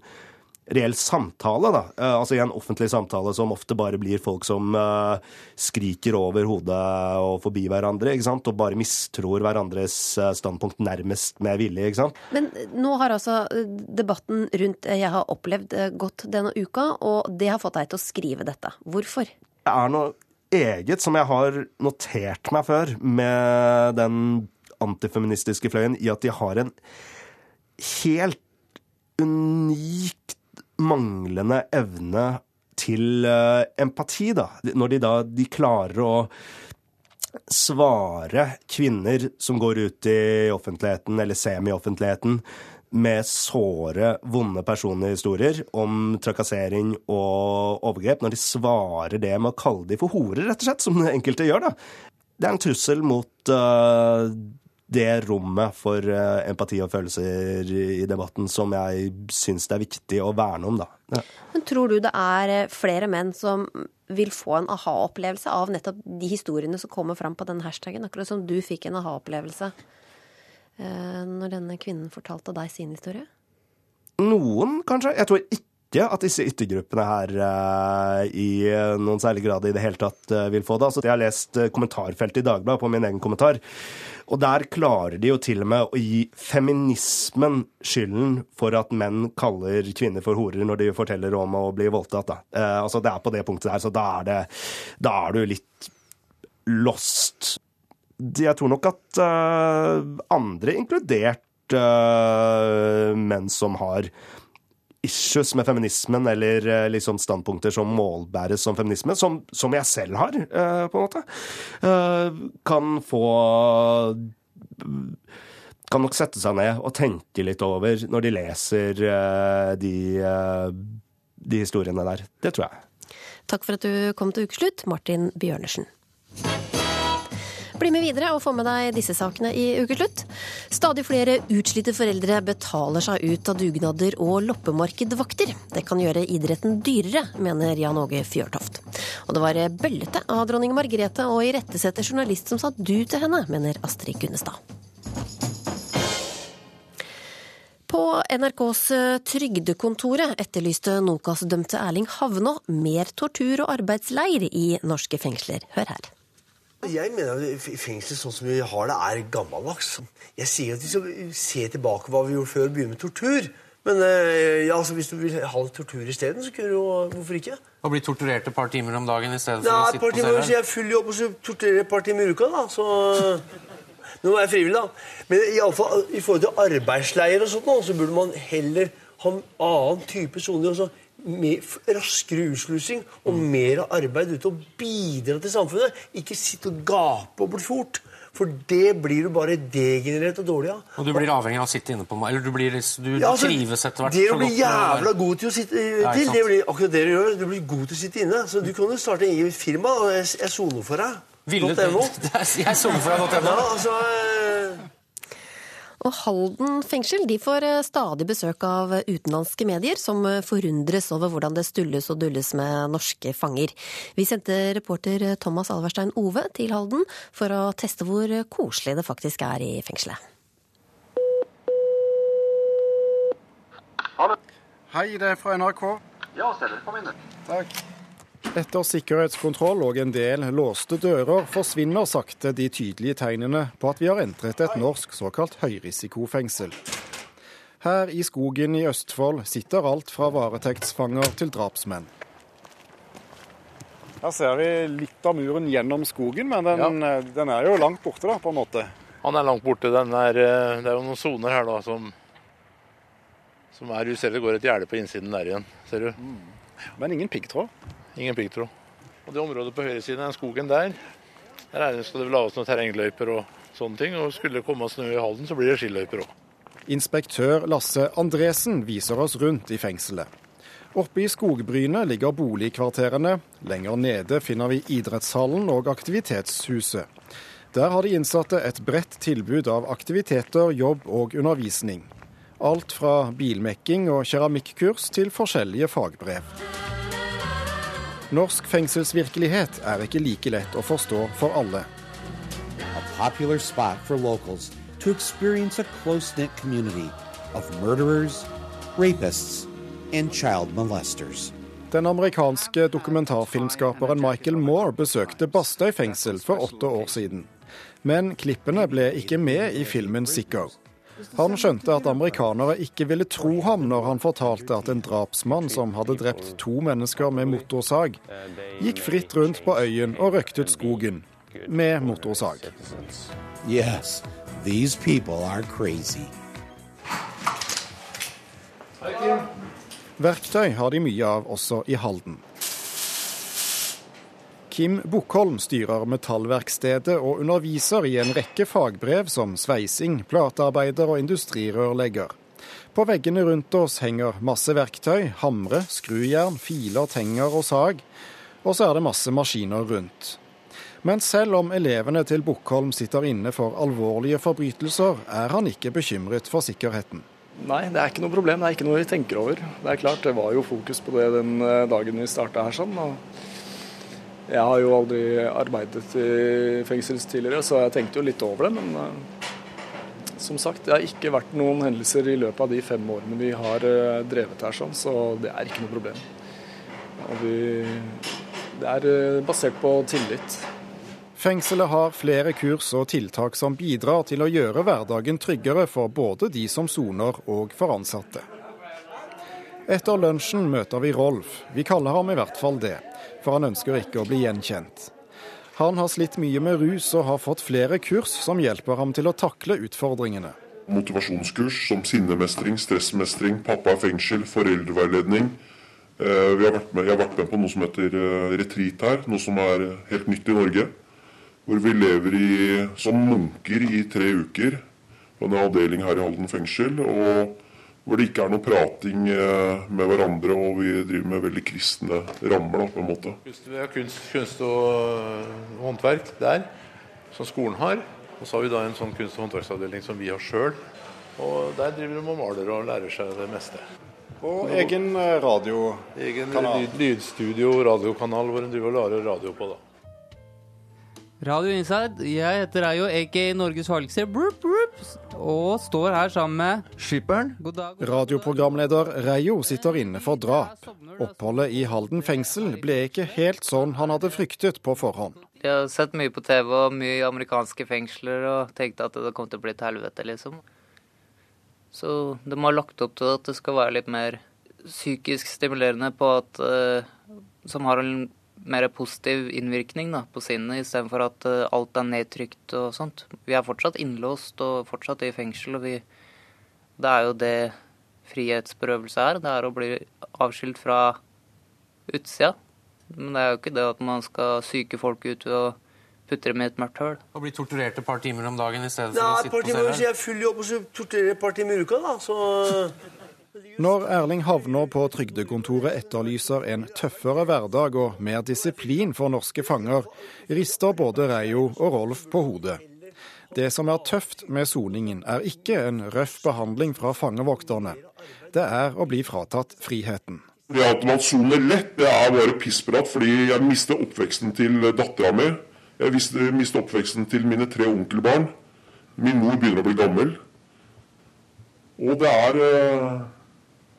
reell samtale, da. Eh, altså i en offentlig samtale som ofte bare blir folk som eh, skriker over hodet og forbi hverandre, ikke sant, og bare mistror hverandres eh, standpunkt nærmest med vilje, ikke sant. Men nå har altså debatten rundt 'jeg har opplevd' gått denne uka, og det har fått deg til å skrive dette. Hvorfor? Det er noe eget som jeg har notert meg før med den antifeministiske fløyen, i at de har en helt unikt manglende evne til eh, empati, da. Når de da de klarer å svare kvinner som går ut i offentligheten eller semi-offentligheten med såre, vonde personlige historier om trakassering og overgrep, når de svarer det med å kalle de for horer, rett og slett, som enkelte gjør, da. Det er en trussel mot eh, det rommet for eh, empati og følelser i debatten som jeg syns det er viktig å verne om, da. Ja. Men tror du det er eh, flere menn som vil få en aha-opplevelse av nettopp de historiene som kommer fram på den hashtagen, akkurat som du fikk en aha-opplevelse eh, når denne kvinnen fortalte deg sin historie? Noen, kanskje. Jeg tror ikke at disse yttergruppene her eh, i noen særlig grad i det hele tatt eh, vil få det. Altså, jeg har lest eh, kommentarfeltet i Dagbladet på min egen kommentar, og der klarer de jo til og med å gi feminismen skylden for at menn kaller kvinner for horer når de forteller om å bli voldtatt. Eh, altså, det er på det punktet der, så da er, det, da er du litt lost. Jeg tror nok at eh, andre, inkludert eh, menn som har issues med feminismen, eller liksom standpunkter som målbæres som feminisme, som, som jeg selv har, eh, på en måte, eh, kan få Kan nok sette seg ned og tenke litt over når de leser de, de historiene der. Det tror jeg. Takk for at du kom til ukeslutt, Martin Bjørnersen. Bli med videre og få med deg disse sakene i ukeslutt. Stadig flere utslitte foreldre betaler seg ut av dugnader og loppemarkedvakter. Det kan gjøre idretten dyrere, mener Jan Åge Fjørtoft. Og det var bøllete av dronning Margrethe å irettesette journalist som sa du til henne, mener Astrid Gunnestad. På NRKs Trygdekontoret etterlyste Nokas-dømte Erling Havnå mer tortur og arbeidsleir i norske fengsler. Hør her. Jeg mener at fengsel sånn som vi har det, er gammeldags. Jeg sier at vi skal se tilbake på hva vi gjorde før og begynne med tortur. Men eh, ja, altså, hvis du vil ha tortur isteden, så kunne du jo Hvorfor ikke? Og bli torturert et par timer om dagen i stedet Ja, å sitte på cella? Hvis jeg er full jobb, og så torturerer et par timer i uka, da. Så Nå er jeg frivillig, da. Men i, alle fall, i forhold til arbeidsleier og sånt, så burde man heller ha en annen type soner. Mer, raskere utslusing og mer arbeid ute og bidra til samfunnet. Ikke sitte og gape og bli fort. For det blir du bare degenerert og dårlig av. Og du blir avhengig av å sitte inne på Eller du, blir, du Ja, altså, trives etter hvert Det du å bli godt med å være- jævla god til å sitte Ja, til, det blir akkurat det du gjør. Du blir god til å sitte inne. Så du kan jo starte eget firma, og jeg, soner for deg. Ville .no. *laughs* Jeg soner for deg.no. Ja, altså, eh, Og Halden fengsel de får eh, stadig besøk av utenlandske medier, som eh, forundres over hvordan det stulles og dulles med norske fanger. Vi sendte reporter eh, Thomas Alverstein Ove til Halden for å teste hvor koselig det faktisk er i fengselet. Hei, det er fra NRK. Ja, Stelle, kom inn. Takk. Etter sikkerhetskontroll og en del låste dører forsvinner sakte de tydelige tegnene på at vi har entret et norsk såkalt høyrisikofengsel. Her i skogen i Østfold sitter alt fra varetektsfanger til drapsmenn. Her ser vi litt av muren gjennom skogen, men den, den er jo langt borte, da, på en måte. Han er langt borte. Den er, eh, det er jo noen soner her da som, som er Du ser det går et gjerde på innsiden der igjen. Ser du? Men ingen piggtråd? Ingen piggtråd. Og det området på høyresiden den skogen der, der er det, skal det lages noen terrengløyper og sånne ting. Og skulle det komme snø i Halden, så blir det skiløyper òg. Inspektør Lasse Andresen viser oss rundt i fengselet. Oppe i skogbrynet ligger boligkvarterene. Lenger nede finner vi idrettshallen og aktivitetshuset. Der har de innsatte et bredt tilbud av aktiviteter, jobb og undervisning. Alt fra bilmekking og keramikkurs til forskjellige fagbrev. Norsk fengselsvirkelighet er ikke like lett å forstå for alle. a popular spot for locals to experience a close knit community of murderers, rapists, and child molesters. Den amerikanske dokumentarfilmskaperen Michael Moore besøkte Bastøy fengsel for åtte år siden. Men klippene ble ikke med i filmen Sicko. Han skjønte at amerikanere ikke ville tro ham når han fortalte at en drapsmann som hadde drept to mennesker med motorsag, gikk fritt rundt på øyen og røktet skogen med motorsag. Yes, these people are crazy. Verktøy har de mye av også i Halden. Kim Bukkholm styrer metallverkstedet og underviser i en rekke fagbrev som sveising, platearbeider og industrirørlegger. På veggene rundt oss henger masse verktøy, hamre, skrujern, filer, tenger og sag. Og så er det masse maskiner rundt. Men selv om elevene til Bukkholm sitter inne for alvorlige forbrytelser, er han ikke bekymret for sikkerheten. Nei, det er ikke noe problem. Det er ikke noe vi tenker over. Det er klart, det var jo fokus på det den eh, dagen vi starta her. sånn, og Jeg har jo aldri arbeidet i fengsels tidligere, så jeg tenkte jo litt over det. Men eh, som sagt, det har ikke vært noen hendelser i løpet av de fem årene vi har eh, drevet her, sånn, så det er ikke noe problem. Vi, det er eh, basert på tillit. Fengselet har flere kurs og tiltak som bidrar til å gjøre hverdagen tryggere for både de som soner og for ansatte. Etter lunsjen møter vi Rolf. Vi kaller ham i hvert fall det, for han ønsker ikke å bli gjenkjent. Han har slitt mye med rus og har fått flere kurs som hjelper ham til å takle utfordringene. Motivasjonskurs som sinnemestring, stressmestring, pappa i fengsel, foreldreveiledning. Eh, har med, jeg har vært med på noe som heter eh, retreat her, noe som er helt nytt i Norge. Hvor vi lever i, som munker i tre uker på en avdeling her i Halden fengsel. Og hvor det ikke er noe prating eh, med hverandre, og vi driver med veldig kristne rammer. da, på en måte. Kunst, vi har kunst, kunst og øh, håndverk der, som skolen har. Og så har vi da en sånn kunst- og håndverksavdeling som vi har sjøl. Og der driver de og maler og lærer seg det meste. Og egen radiokanal. radio. Egen lyd, lydstudio, radiokanal hvor en driver og lager radio på. da. Radio Inside, jeg heter Eio, aka Norges farligste, og står her sammen med Skipperen. God dag. Radioprogramleder Reio sitter inne for drap. Oppholdet i Halden fengsel ble ikke helt sånn han hadde fryktet på forhånd. Jeg har sett mye på TV og mye i amerikanske fengsler og tenkte at det kom til å bli et helvete, liksom. Så de har lagt opp til at det skal være litt mer psykisk stimulerende på at eh, Som har en mer positiv innvirkning da, på sinnet, istedenfor at eh, alt er nedtrykt og sånt. Vi er fortsatt innlåst og fortsatt i fengsel, og vi Det er jo det frihetsberøvelse er. Det er å bli avskilt fra utsida. Men det er jo ikke det at man skal syke folk ut ved å putte dem i et mørkt høl. Og bli torturert et par timer om dagen i stedet Det for å er et sitte par på timer, så jeg er full jobb, og så torturerer jeg et par timer i uka, da. Så Når Erling Havner på trygdekontoret etterlyser en tøffere hverdag og mer disiplin for norske fanger, rister både Reijo og Rolf på hodet. Det som er tøft med soningen, er ikke en røff behandling fra fangevokterne. Det er å bli fratatt friheten. Det at man soner lett, det er bare pissprat, fordi jeg mister oppveksten til dattera mi. Jeg mister oppveksten til mine tre onkelbarn. Min mor begynner å bli gammel. Og det er eh,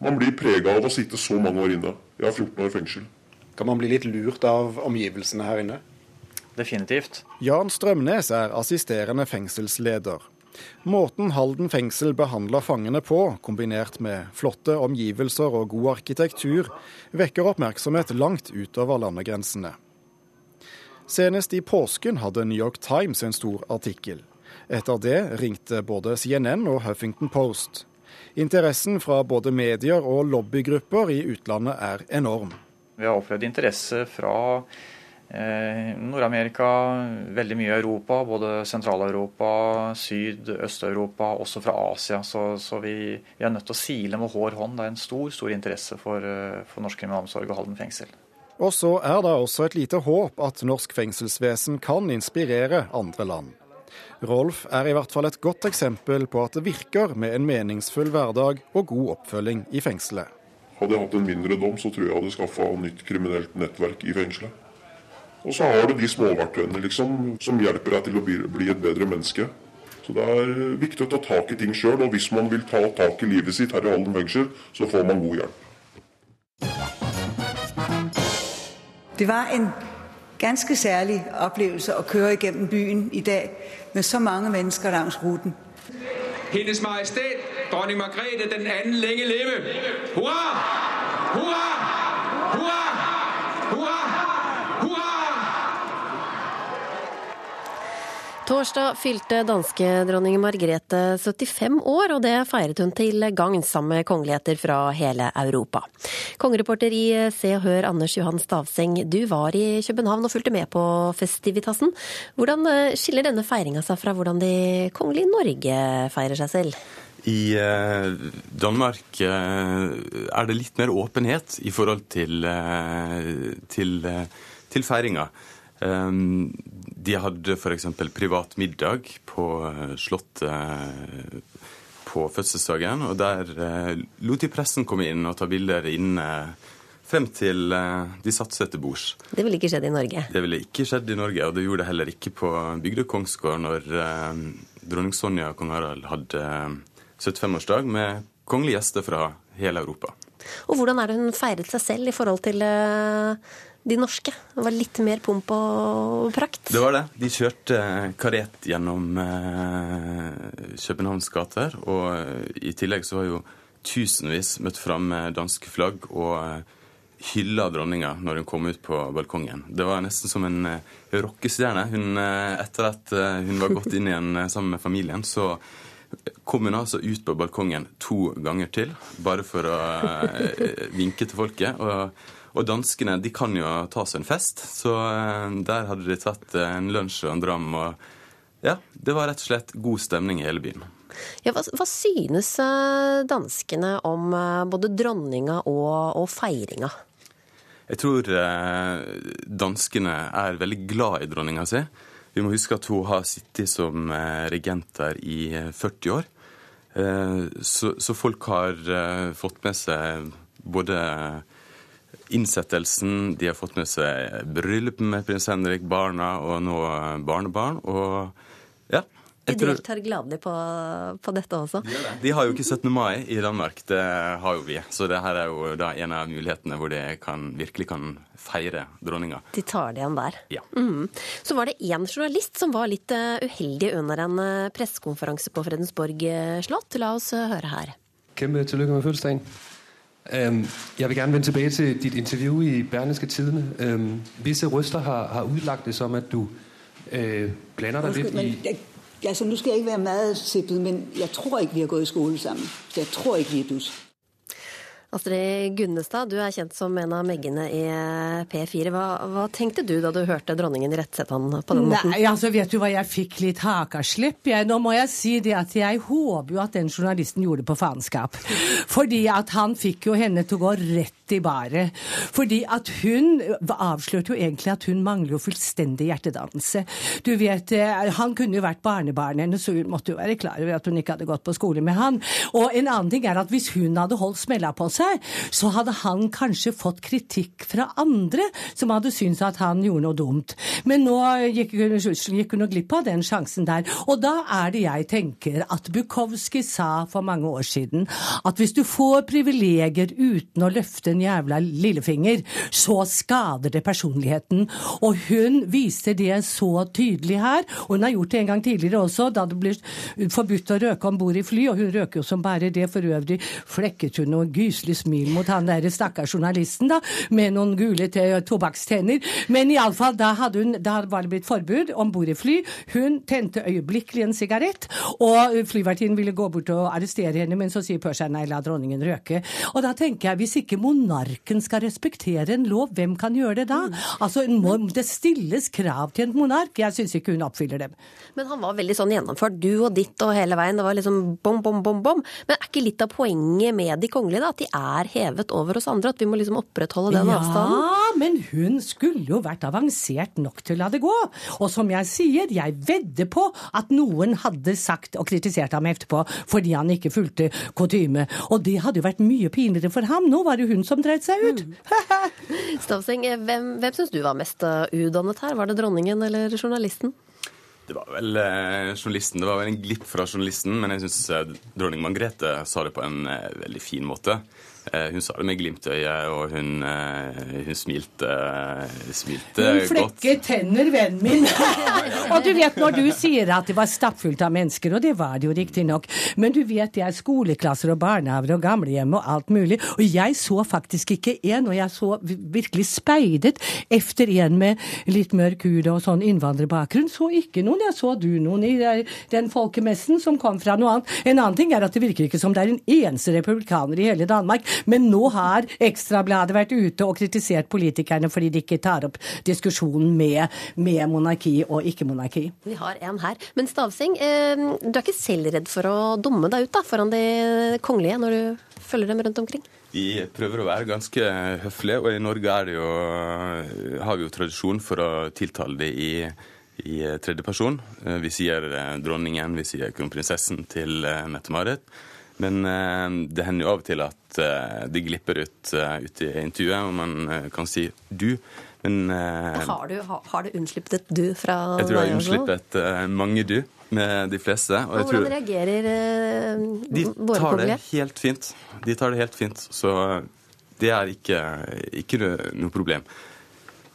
Man blir prega av å sitte så mange år inne. Jeg har 14 år i fengsel. Kan man bli litt lurt av omgivelsene her inne? Definitivt. Jan Strømnes er assisterende fengselsleder. Måten Halden fengsel behandler fangene på, kombinert med flotte omgivelser og god arkitektur, vekker oppmerksomhet langt utover landegrensene. Senest i påsken hadde New York Times en stor artikkel. Etter det ringte både CNN og Huffington Post. Interessen fra både medier og lobbygrupper i utlandet er enorm. Vi har opplevd interesse fra eh, Nord-Amerika, veldig mye Europa, både Sentral-Europa, Syd-, Øst-Europa, også fra Asia. Så, så vi, vi er nødt til å sile med hår hånd. Det er en stor stor interesse for, eh, for norsk kriminalomsorg og Halden fengsel. Og så er det også et lite håp at norsk fengselsvesen kan inspirere andre land. Rolf er i hvert fall et godt eksempel på at det virker med en meningsfull hverdag og god oppfølging i fengselet. Hadde jeg hatt en mindre dom, så tror jeg jeg hadde skaffa nytt kriminelt nettverk i fengselet. Og så har du de småverktøyene liksom, som hjelper deg til å bli, bli et bedre menneske. Så det er viktig å ta tak i ting sjøl, og hvis man vil ta tak i livet sitt her i Halden fengsel, så får man god hjelp. Det var en ganske særlig oplevelse å køre gjennom byen i dag med så mange mennesker langs ruten. Hennes Majestet, dronning Margrethe den anden længe leve. Hurra! Hurra! Hurra! Hurra! Torsdag fylte danske dronning Margrethe 75 år, og det feiret hun til gagn sammen med kongeligheter fra hele Europa. Kongereporter i Se og Hør Anders Johan Stavseng, du var i København og fulgte med på festivitasen. Hvordan eh, skiller denne feiringa seg fra hvordan de kongelige i Norge feirer seg selv? I eh, Danmark eh, er det litt mer åpenhet i forhold til, til, til feiringa. Um, de hadde f.eks. privat middag på eh, Slottet eh, på fødselsdagen, og der eh, lot de pressen komme inn og ta bilder inne frem til de satte seg til bords. Det ville ikke skjedd i Norge. Det ville ikke skjedd i Norge, og det gjorde det heller ikke på Bygdøy Kongsgård når dronning Sonja og kong Harald hadde 75-årsdag med kongelige gjester fra hele Europa. Og hvordan er det hun feiret seg selv i forhold til de norske? Det var litt mer pomp og prakt? Det var det. De kjørte eh, karet gjennom eh, Københavns gater. Og eh, i tillegg så var jo tusenvis møtt fram med danske flagg og hylla dronninga når hun kom ut på balkongen. Det var nesten som en eh, rockestjerne. Etter at hun var gått inn igjen sammen med familien, så kom hun altså ut på balkongen to ganger til, bare for å vinke til folket. Og, og danskene de kan jo ta seg en fest, så eh, der hadde de tatt eh, en lunsj og en dram. og ja, Det var rett og slett god stemning i hele byen. Ja, hva, hva synes eh, danskene om både dronninga og, og feiringa? Jeg tror danskene er veldig glad i dronninga si. Vi må huske at hun har sittet som regent der i eh, 40 år. Så, så folk har fått med seg både innsettelsen, de har fått med seg bryllup med prins Henrik, barna og nå eh, barnebarn. Og ja. De Jeg tror, deltar gladelig på, på dette også. de har jo ikke 17. mai i Danmark, det har jo vi. Så det her er jo da en av mulighetene hvor de kan, virkelig kan feire dronninga. De tar det igjen der. Ja. Mm. Så var det én journalist som var litt eh, uheldig under en eh, pressekonferanse på Fredensborg slott. La oss høre her. Kæmpe tillykke med fødselsdagen. Jeg vil gerne vende tilbage til dit interview i Berlingske Tidene. Visse røster har, har udlagt det som, at du øh, blander dig lidt i... jeg, altså, nu skal jeg ikke være meget sippet, men jeg tror ikke, vi har gået i skole sammen. Så jeg tror ikke, vi er dus. Astrid Gunnestad, du er kjent som en av meggene i eh, P4. Hva, hva tenkte du da du hørte dronningen irettesette han på den måten? Nei, altså vet du hva, jeg fikk litt hakaslipp. Jeg. Nå må jeg si det at jeg håper jo at den journalisten gjorde det på faenskap. Fordi at han fikk jo henne til å gå rett i baret. Fordi at hun avslørte jo egentlig at hun mangler jo fullstendig hjertedannelse. Du vet, eh, han kunne jo vært barnebarnet hennes, så hun måtte jo være klar over at hun ikke hadde gått på skole med han. Og en annen ting er at hvis hun hadde holdt smella på seg, så hadde han kanskje fått kritikk fra andre som hadde syntes at han gjorde noe dumt. Men nå gikk gikk hun glipp av den sjansen der. Og da er det jeg tenker at Bukowski sa for mange år siden at hvis du får privilegier uten å løfte en jævla lillefinger, så skader det personligheten. Og hun viser det så tydelig her. Og hun har gjort det en gang tidligere også, da det ble forbudt å røke om bord i fly. Og hun røker jo som bare det. For øvrig flekket hun noe gyselig smil mot han der stakkars journalisten, da, med noen gule te- tobakkstenner. Men iallfall, da, hadde hun, da var det blitt forbud om bord i fly. Hun tente øyeblikkelig en sigarett, og flyvertinnen ville gå bort og arrestere henne, men så sier Persia nei, la dronningen røke. Og da tenker jeg, hvis ikke monarken skal respektere en lov, hvem kan gjøre det da? Altså, må det stilles krav til en monark? Jeg syns ikke hun oppfyller dem. Men han var veldig sånn gjennomført, du og ditt og hele veien. Det var liksom bom, bom, bom, bom. Men er ikke litt av poenget med de kongelige da, at de er hevet over oss andre? At vi må liksom opprettholde den avstanden? Men hun skulle jo vært avansert nok til å la det gå. Og som jeg sier, jeg vedder på at noen hadde sagt og kritisert ham etterpå fordi han ikke fulgte kutyme. Og det hadde jo vært mye pinligere for ham. Nå var det hun som dreit seg ut. *laughs* Stavseng, eh, hvem, hvem syns du var mest eh, udannet her? Var det dronningen eller journalisten? Det var vel eh, journalisten, det var vel en glipp fra journalisten, men jeg syns eh, dronning Margrethe sa det på en eh, veldig fin måte. Eh, hun sa det med glimt i øyet, og hun, eh, hun smilte, smilte Hun godt. flekker tenner, vennen min. *laughs* *laughs* og du vet når du sier at det var stappfullt av mennesker, og det var det jo riktignok, men du vet det er skoleklasser og barnehager og gamlehjem og alt mulig, og jeg så faktisk ikke en, og jeg så virkelig speidet efter en med litt mørk hud og sånn innvandrerbakgrunn, så ikke noen. Jeg så du noen i den folkemessen som kom fra noe annet. En annen ting er at det virker ikke som det er en eneste republikaner i hele Danmark, men nå har Ekstrabladet vært ute og kritisert politikerne fordi de ikke tar opp diskusjonen med, med monarki og ikke-monarki. Vi har en her. Men Stavseng, eh, du er ikke selv redd for å dumme deg ut da, foran de kongelige når du følger dem rundt omkring? Vi prøver å være ganske høflige, og i Norge er det jo, har vi jo tradisjon for å tiltale det i, i tredje person. Eh, Vi sier eh, dronningen, vi sier kronprinsessen til eh, Mette-Marit. Men eh, det hender jo av og til at eh, det glipper ut, eh, ut i intervjuet, og man eh, kan si du. Men eh, Har du, har, har du et du fra jeg tror jeg har unnsluppet eh, mange du med de fleste. Og jeg Og hvordan tror reagerer eh, de våre tar det helt fint. De tar det helt fint. Så det er ikke, ikke noe problem.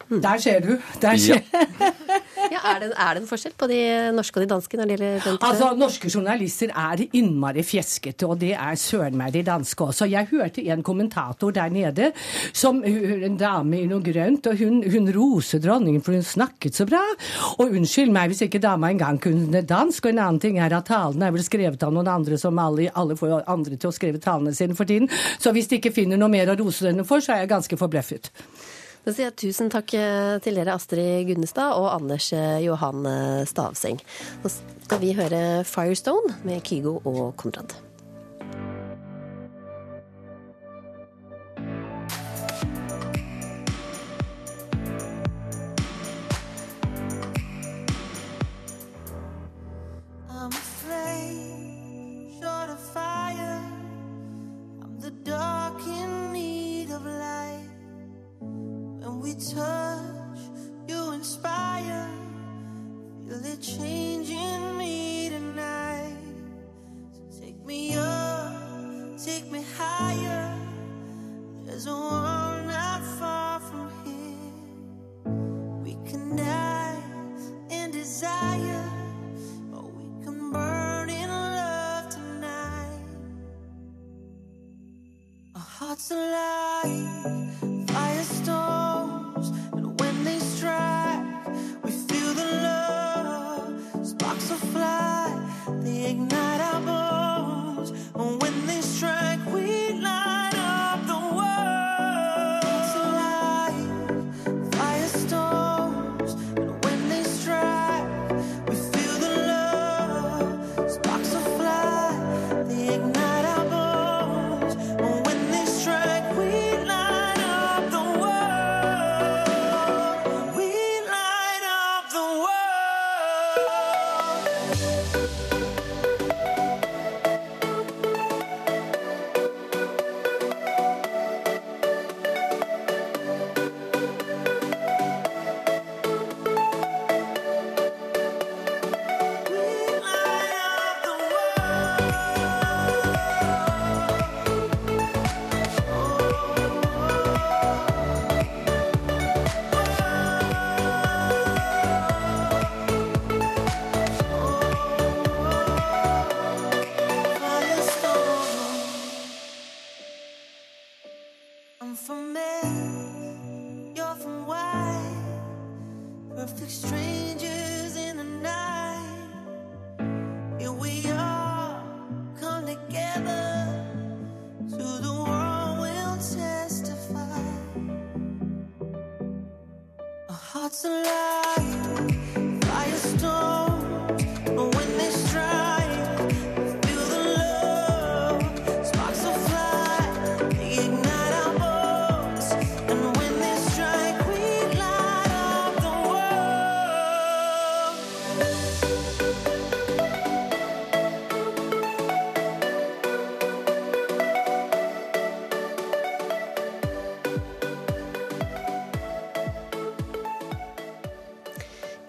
Der ser du. Der ser. Ja, *laughs* er, det, er det en forskjell på de norske og de danske når det gjelder den Altså, Norske journalister er innmari fjeskete, og det er søren meg de danske også. Jeg hørte en kommentator der nede, som en dame i noe grønt, og hun, hun roser dronningen for hun snakket så bra. Og unnskyld meg hvis ikke dama engang kunne dansk. Og en annen ting er at talene er vel skrevet av noen andre som alle, alle får andre til å skrive talene sine for tiden. Så hvis de ikke finner noe mer å rose denne for, så er jeg ganske forbløffet. Da sier jeg tusen takk eh, til dere, Astrid Gunnestad og Anders eh, Johan eh, Stavseng. Nå skal vi høre Firestone med Kygo og Konrad. Touch, you inspire. Feel it changing me tonight. So take me up, take me higher. There's a world not far from here. We can die in desire. Or we can burn in love tonight. Our hearts alive, firestones,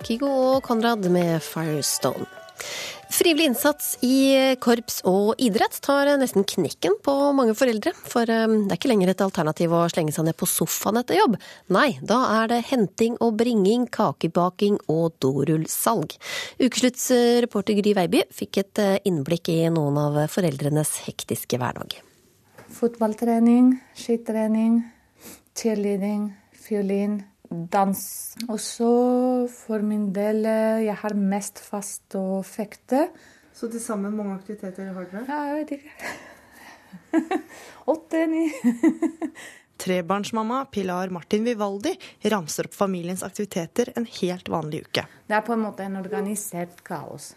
Kygo og Konrad med Firestone. Frivillig innsats i korps og idrett tar nesten knekken på mange foreldre. For eh, det er ikke lenger et alternativ å slenge seg ned på sofaen etter jobb. Nei, da er det henting og bringing, kakebaking og dorullsalg. Ukeslutts eh, reporter Gry Veiby fikk et eh, innblikk i noen av foreldrenes hektiske hverdag. Fotballtrening, skitrening, cheerleading, fiolin, dans. Og så for min del, eh, jeg har mest fast å fekte. Så til sammen, mange aktiviteter har dere? Ja, jeg vet ikke. *laughs* Åtte, ni. *laughs* Trebarnsmamma Pilar Martin Vivaldi ramser opp familiens aktiviteter en helt vanlig uke. Det er på en måte en organisert kaos.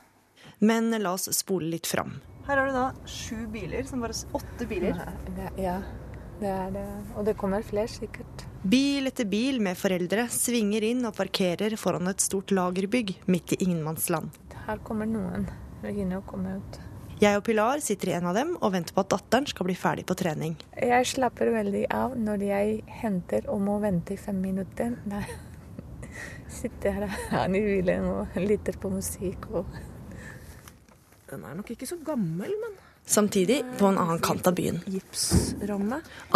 Men la oss spole litt fram. Her har du da sju biler, som bare åtte biler. Ja, ja, det er det. Og det kommer flere, sikkert. Bil etter bil med foreldre svinger inn og parkerer foran et stort lagerbygg midt i ingenmannsland. Her kommer noen. Regine kommer ut. Jeg og Pilar sitter i en av dem og venter på at datteren skal bli ferdig på trening. Jeg slapper veldig av når jeg henter og må vente i fem minutter. Da *laughs* sitter jeg her i bilen og lytter på musikk. Og... Den er nok ikke så gammel, men Samtidig, på en annen kant av byen.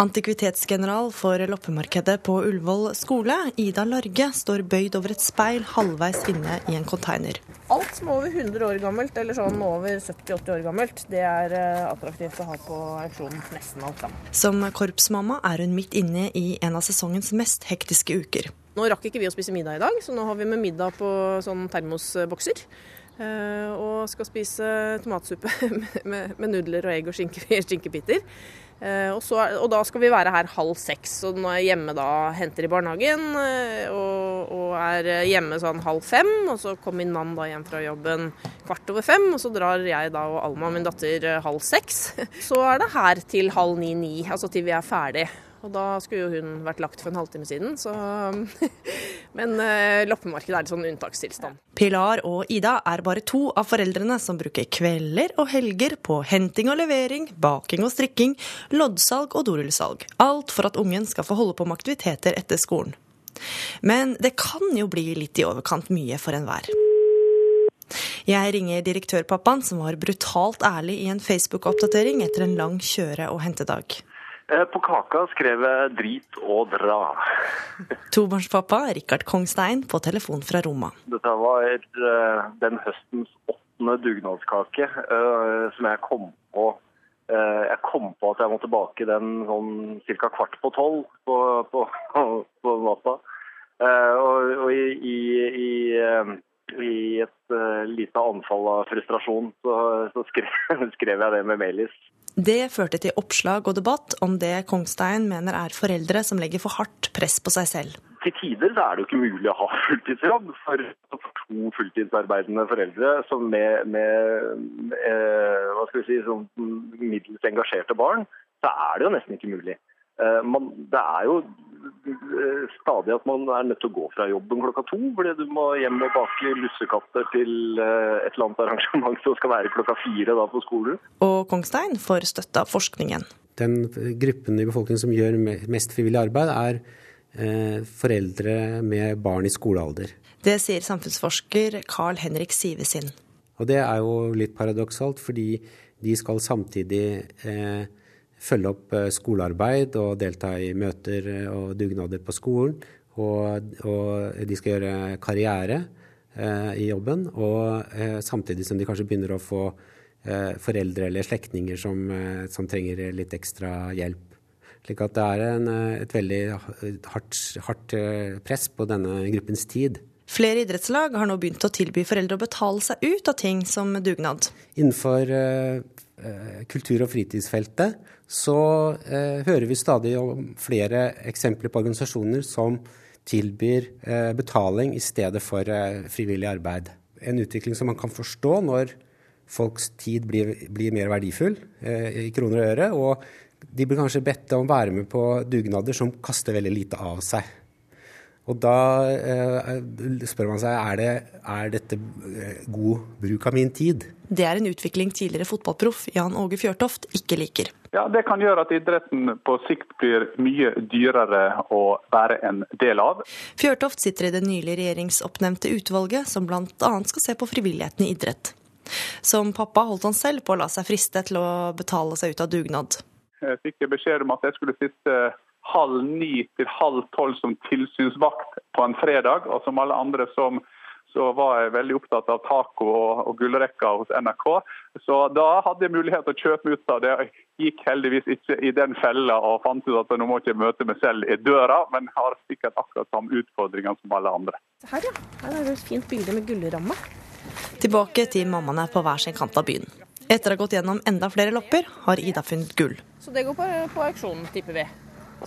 Antikvitetsgeneral for loppemarkedet på Ullevål skole, Ida Large, står bøyd over et speil halvveis inne i en container. Alt som er over 100 år gammelt, eller sånn over 70-80 år gammelt, det er eh, attraktivt å ha på auksjonen. Nesten alt sammen. Som korpsmamma er hun midt inne i en av sesongens mest hektiske uker. Nå rakk ikke vi å spise middag i dag, så nå har vi med middag på sånn termosbokser. Eh, og skal spise tomatsuppe *laughs* med, med nudler og egg og skinke, *laughs* skinkebiter. Eh, og, så, og da skal vi være her halv seks. Og er jeg hjemme da henter i barnehagen eh, og, og er hjemme sånn halv fem, og så kommer min mann da hjem fra jobben kvart over fem, og så drar jeg da og Alma, min datter, halv seks. *laughs* Så er det her til halv ni-ni, altså til vi er ferdig. Og da skulle jo hun vært lagt for en halvtime siden, så *laughs* Men eh, loppemarkedet er en sånn unntakstilstand. Pilar og Ida er bare to av foreldrene som bruker kvelder og helger på henting og levering, baking og strikking, loddsalg og dorullsalg. Alt for at ungen skal få holde på med aktiviteter etter skolen. Men det kan jo bli litt i overkant mye for enhver. Jeg ringer direktørpappaen, som var brutalt ærlig i en Facebook-oppdatering etter en lang kjøre- og hentedag. Eh, På kaka skrev jeg 'drit og dra'. *laughs* Tobarnspappa Rikard Kongstein på telefon fra Roma. Dette var eh, den høstens åttende dugnadskake eh, som jeg kom på. Jeg kom på at jeg måtte bake den sånn ca. kvart på tolv på, på, *laughs* på natta. Og, og i, i, i, i et lite anfall av frustrasjon så, så skrev, *laughs* skrev jeg det med mailis. Det førte til oppslag og debatt om det Kongstein mener er foreldre som legger for hardt press på seg selv. til tider er det jo ikke mulig å ha fulltidsjobb for, to fulltidsarbeidende foreldre som med, med eh, hva skal vi si, middels engasjerte barn, så er det jo nesten ikke mulig. Eh, man, det er jo eh, stadig at man er nødt til å gå fra jobben klokka to, fordi du må hjem og bake lussekatter til eh, et eller annet arrangement som skal være klokka fire da på skolen. Og Kongstein får støtte av forskningen. Den gruppen i befolkningen som gjør mest frivillig arbeid, er eh, foreldre med barn i skolealder. Det sier samfunnsforsker Carl Henrik Sivesin. Og det er jo litt paradoksalt, fordi de skal samtidig eh, følge opp eh, skolearbeid og delta i møter eh, og dugnader på skolen. Og, og de skal gjøre karriere eh, i jobben, og eh, samtidig som de kanskje begynner å få eh, foreldre eller slektninger som, eh, som trenger litt ekstra hjelp. Slik at det er en, et veldig hardt, hardt press på denne gruppens tid. Flere idrettslag har nå begynt å tilby foreldre å betale seg ut av ting som dugnad. Innenfor kultur- og fritidsfeltet så eh, hører vi stadig om flere eksempler på organisasjoner som tilbyr eh, betaling i stedet for eh, frivillig arbeid. En utvikling som man kan forstå når folks tid blir, blir mer verdifull eh, i kroner og øre, og de blir kanskje bedt om å være med på dugnader som kaster veldig lite av seg. Og da eh, spør man seg er, det, er dette eh, god bruk av min tid. Det er en utvikling tidligere fotballproff Jan Åge Fjørtoft ikke liker. Ja, Det kan gjøre at idretten på sikt blir mye dyrere å være en del av. Fjørtoft sitter i det nylig regjeringsoppnevnte utvalget som bl.a. skal se på frivilligheten i idrett. Som pappa holdt han selv på å la seg friste til å betale seg ut av dugnad. Jeg fikk beskjed om at jeg skulle sitte halv ni til halv tolv som tilsynsvakt på en fredag. Og som alle andre som, så var jeg veldig opptatt av taco og, og gullrekka hos NRK. Så da hadde jeg mulighet til å kjøpe ut av det. Jeg gikk heldigvis ikke i den fella og fant ut at nå må jeg ikke møte meg selv i døra, men har sikkert akkurat samme utfordringer som alle andre. Her, ja. Her er det et fint bilde med gullramme. Tilbake til mammaene på hver sin kant av byen. Etter å ha gått gjennom enda flere lopper, har Ida funnet gull. Så det går på, på auksjonen, tipper vi.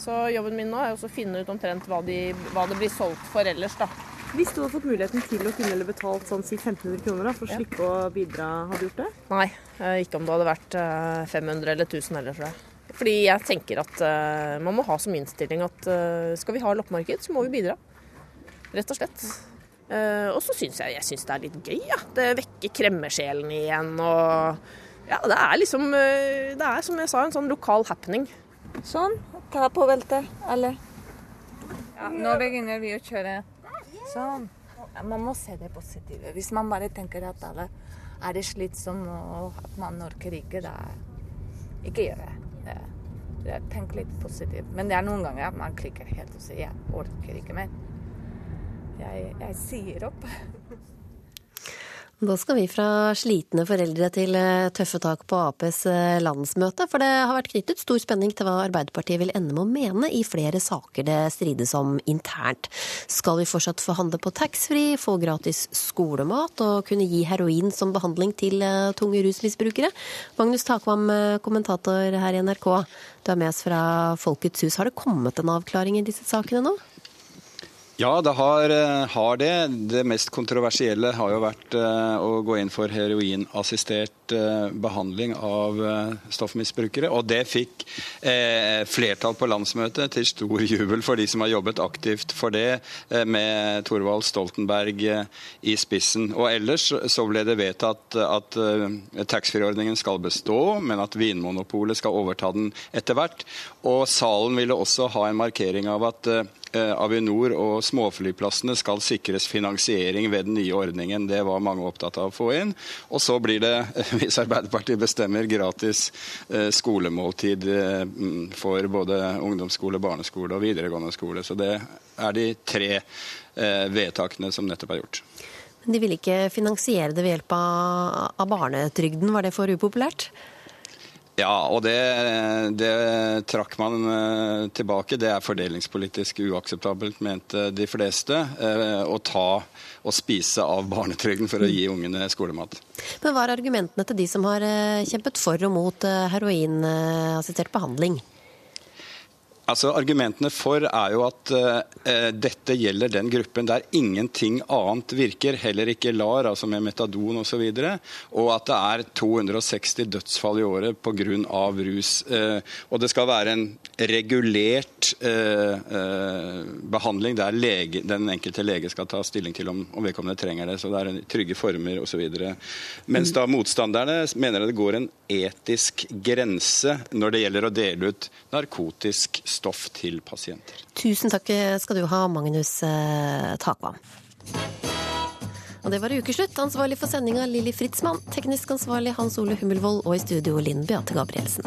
Så jobben min nå er å finne ut omtrent hva, de, hva det blir solgt for ellers, da. Hvis du hadde fått muligheten til å kunne betalt sånn si 1500 kroner da, for å Ja. slippe å bidra, hadde du gjort det? Nei, eh, ikke om det hadde vært eh, 500 eller 1000 heller, tror jeg. Fordi jeg tenker at uh, man må ha som innstilling at uh, skal vi ha loppemarked, så må vi bidra. Rett og slett. Uh, og så syns jeg, jeg synes det er litt gøy, ja. Det vekker kremmersjelen igjen. og Ja, det er liksom eh, Det er som jeg sa, en sånn lokal happening. Sånn. Ta på beltet, alle. Ja, nå begynner vi å kjøre. Sånn. Man må se det positive. Hvis man bare tenker at alle er det slitsomt og at man orker ikke, da ikke gjør det. det. det. Tenk litt positivt. Men det er noen ganger at man klikker helt og sier jeg orker ikke mer. Jeg, jeg sier opp. Da skal vi fra slitne foreldre til eh, tøffe tak på Aps eh, landsmøte. For det har vært knyttet stor spenning til hva Arbeiderpartiet vil ende med å mene i flere saker det strides om internt. Skal vi fortsatt få handle på taxfree, få gratis skolemat og kunne gi heroin som behandling til eh, tunge rusmisbrukere? Magnus Takvam, kommentator her i NRK. Du er med oss fra Folkets hus. Har det kommet en avklaring i disse sakene nå? Ja, det har, eh, har, det. Det mest kontroversielle har jo vært uh, å gå inn for heroinassistert uh, behandling av stoffmisbrukere. Og det fikk flertall på landsmøtet, til stor jubel for de som har jobbet aktivt for det, med Thorvald Stoltenberg i spissen. Og ellers så ble det vedtatt at taxfree-ordningen skal bestå, men at Vinmonopolet skal overta den etter hvert. Og salen ville også ha en markering av at Avinor og småflyplassene skal sikres finansiering ved den nye ordningen. Det var mange opptatt av å få inn. Og så blir det, *laughs* hvis Arbeiderpartiet bestemmer, gratis skolemåltid for både ungdomsskole, barneskole og videregående skole. Så det er de tre vedtakene som nettopp er gjort. Men de ville ikke finansiere det ved hjelp av barnetrygden, var det for upopulært? Ja, og det, det, trakk man tilbake. Det er fordelingspolitisk uakseptabelt, mente de fleste. Å ta og spise av barnetrygden for å gi ungene skolemat. Men hva er argumentene til de som har kjempet for og mot heroinassistert behandling? Altså, Argumentene for er jo at uh, dette gjelder den gruppen der ingenting annet virker, heller ikke LAR, altså med metadon osv., og, så og at det er 260 dødsfall i året pga. rus. Uh, og det skal være en regulert eh, behandling der lege, den enkelte lege skal ta stilling til om, om vedkommende trenger det. Så det er trygge former osv. Mens da motstanderne mener det går en etisk grense når det gjelder å dele ut narkotisk stoff til pasienter. Tusen takk skal du ha, Magnus Takvam. Og det var ukeslutt. Ansvarlig for sendinga Lilly Fritzmann. Teknisk ansvarlig Hans Ole Hummelvold. Og i studio Linn Beate Gabrielsen.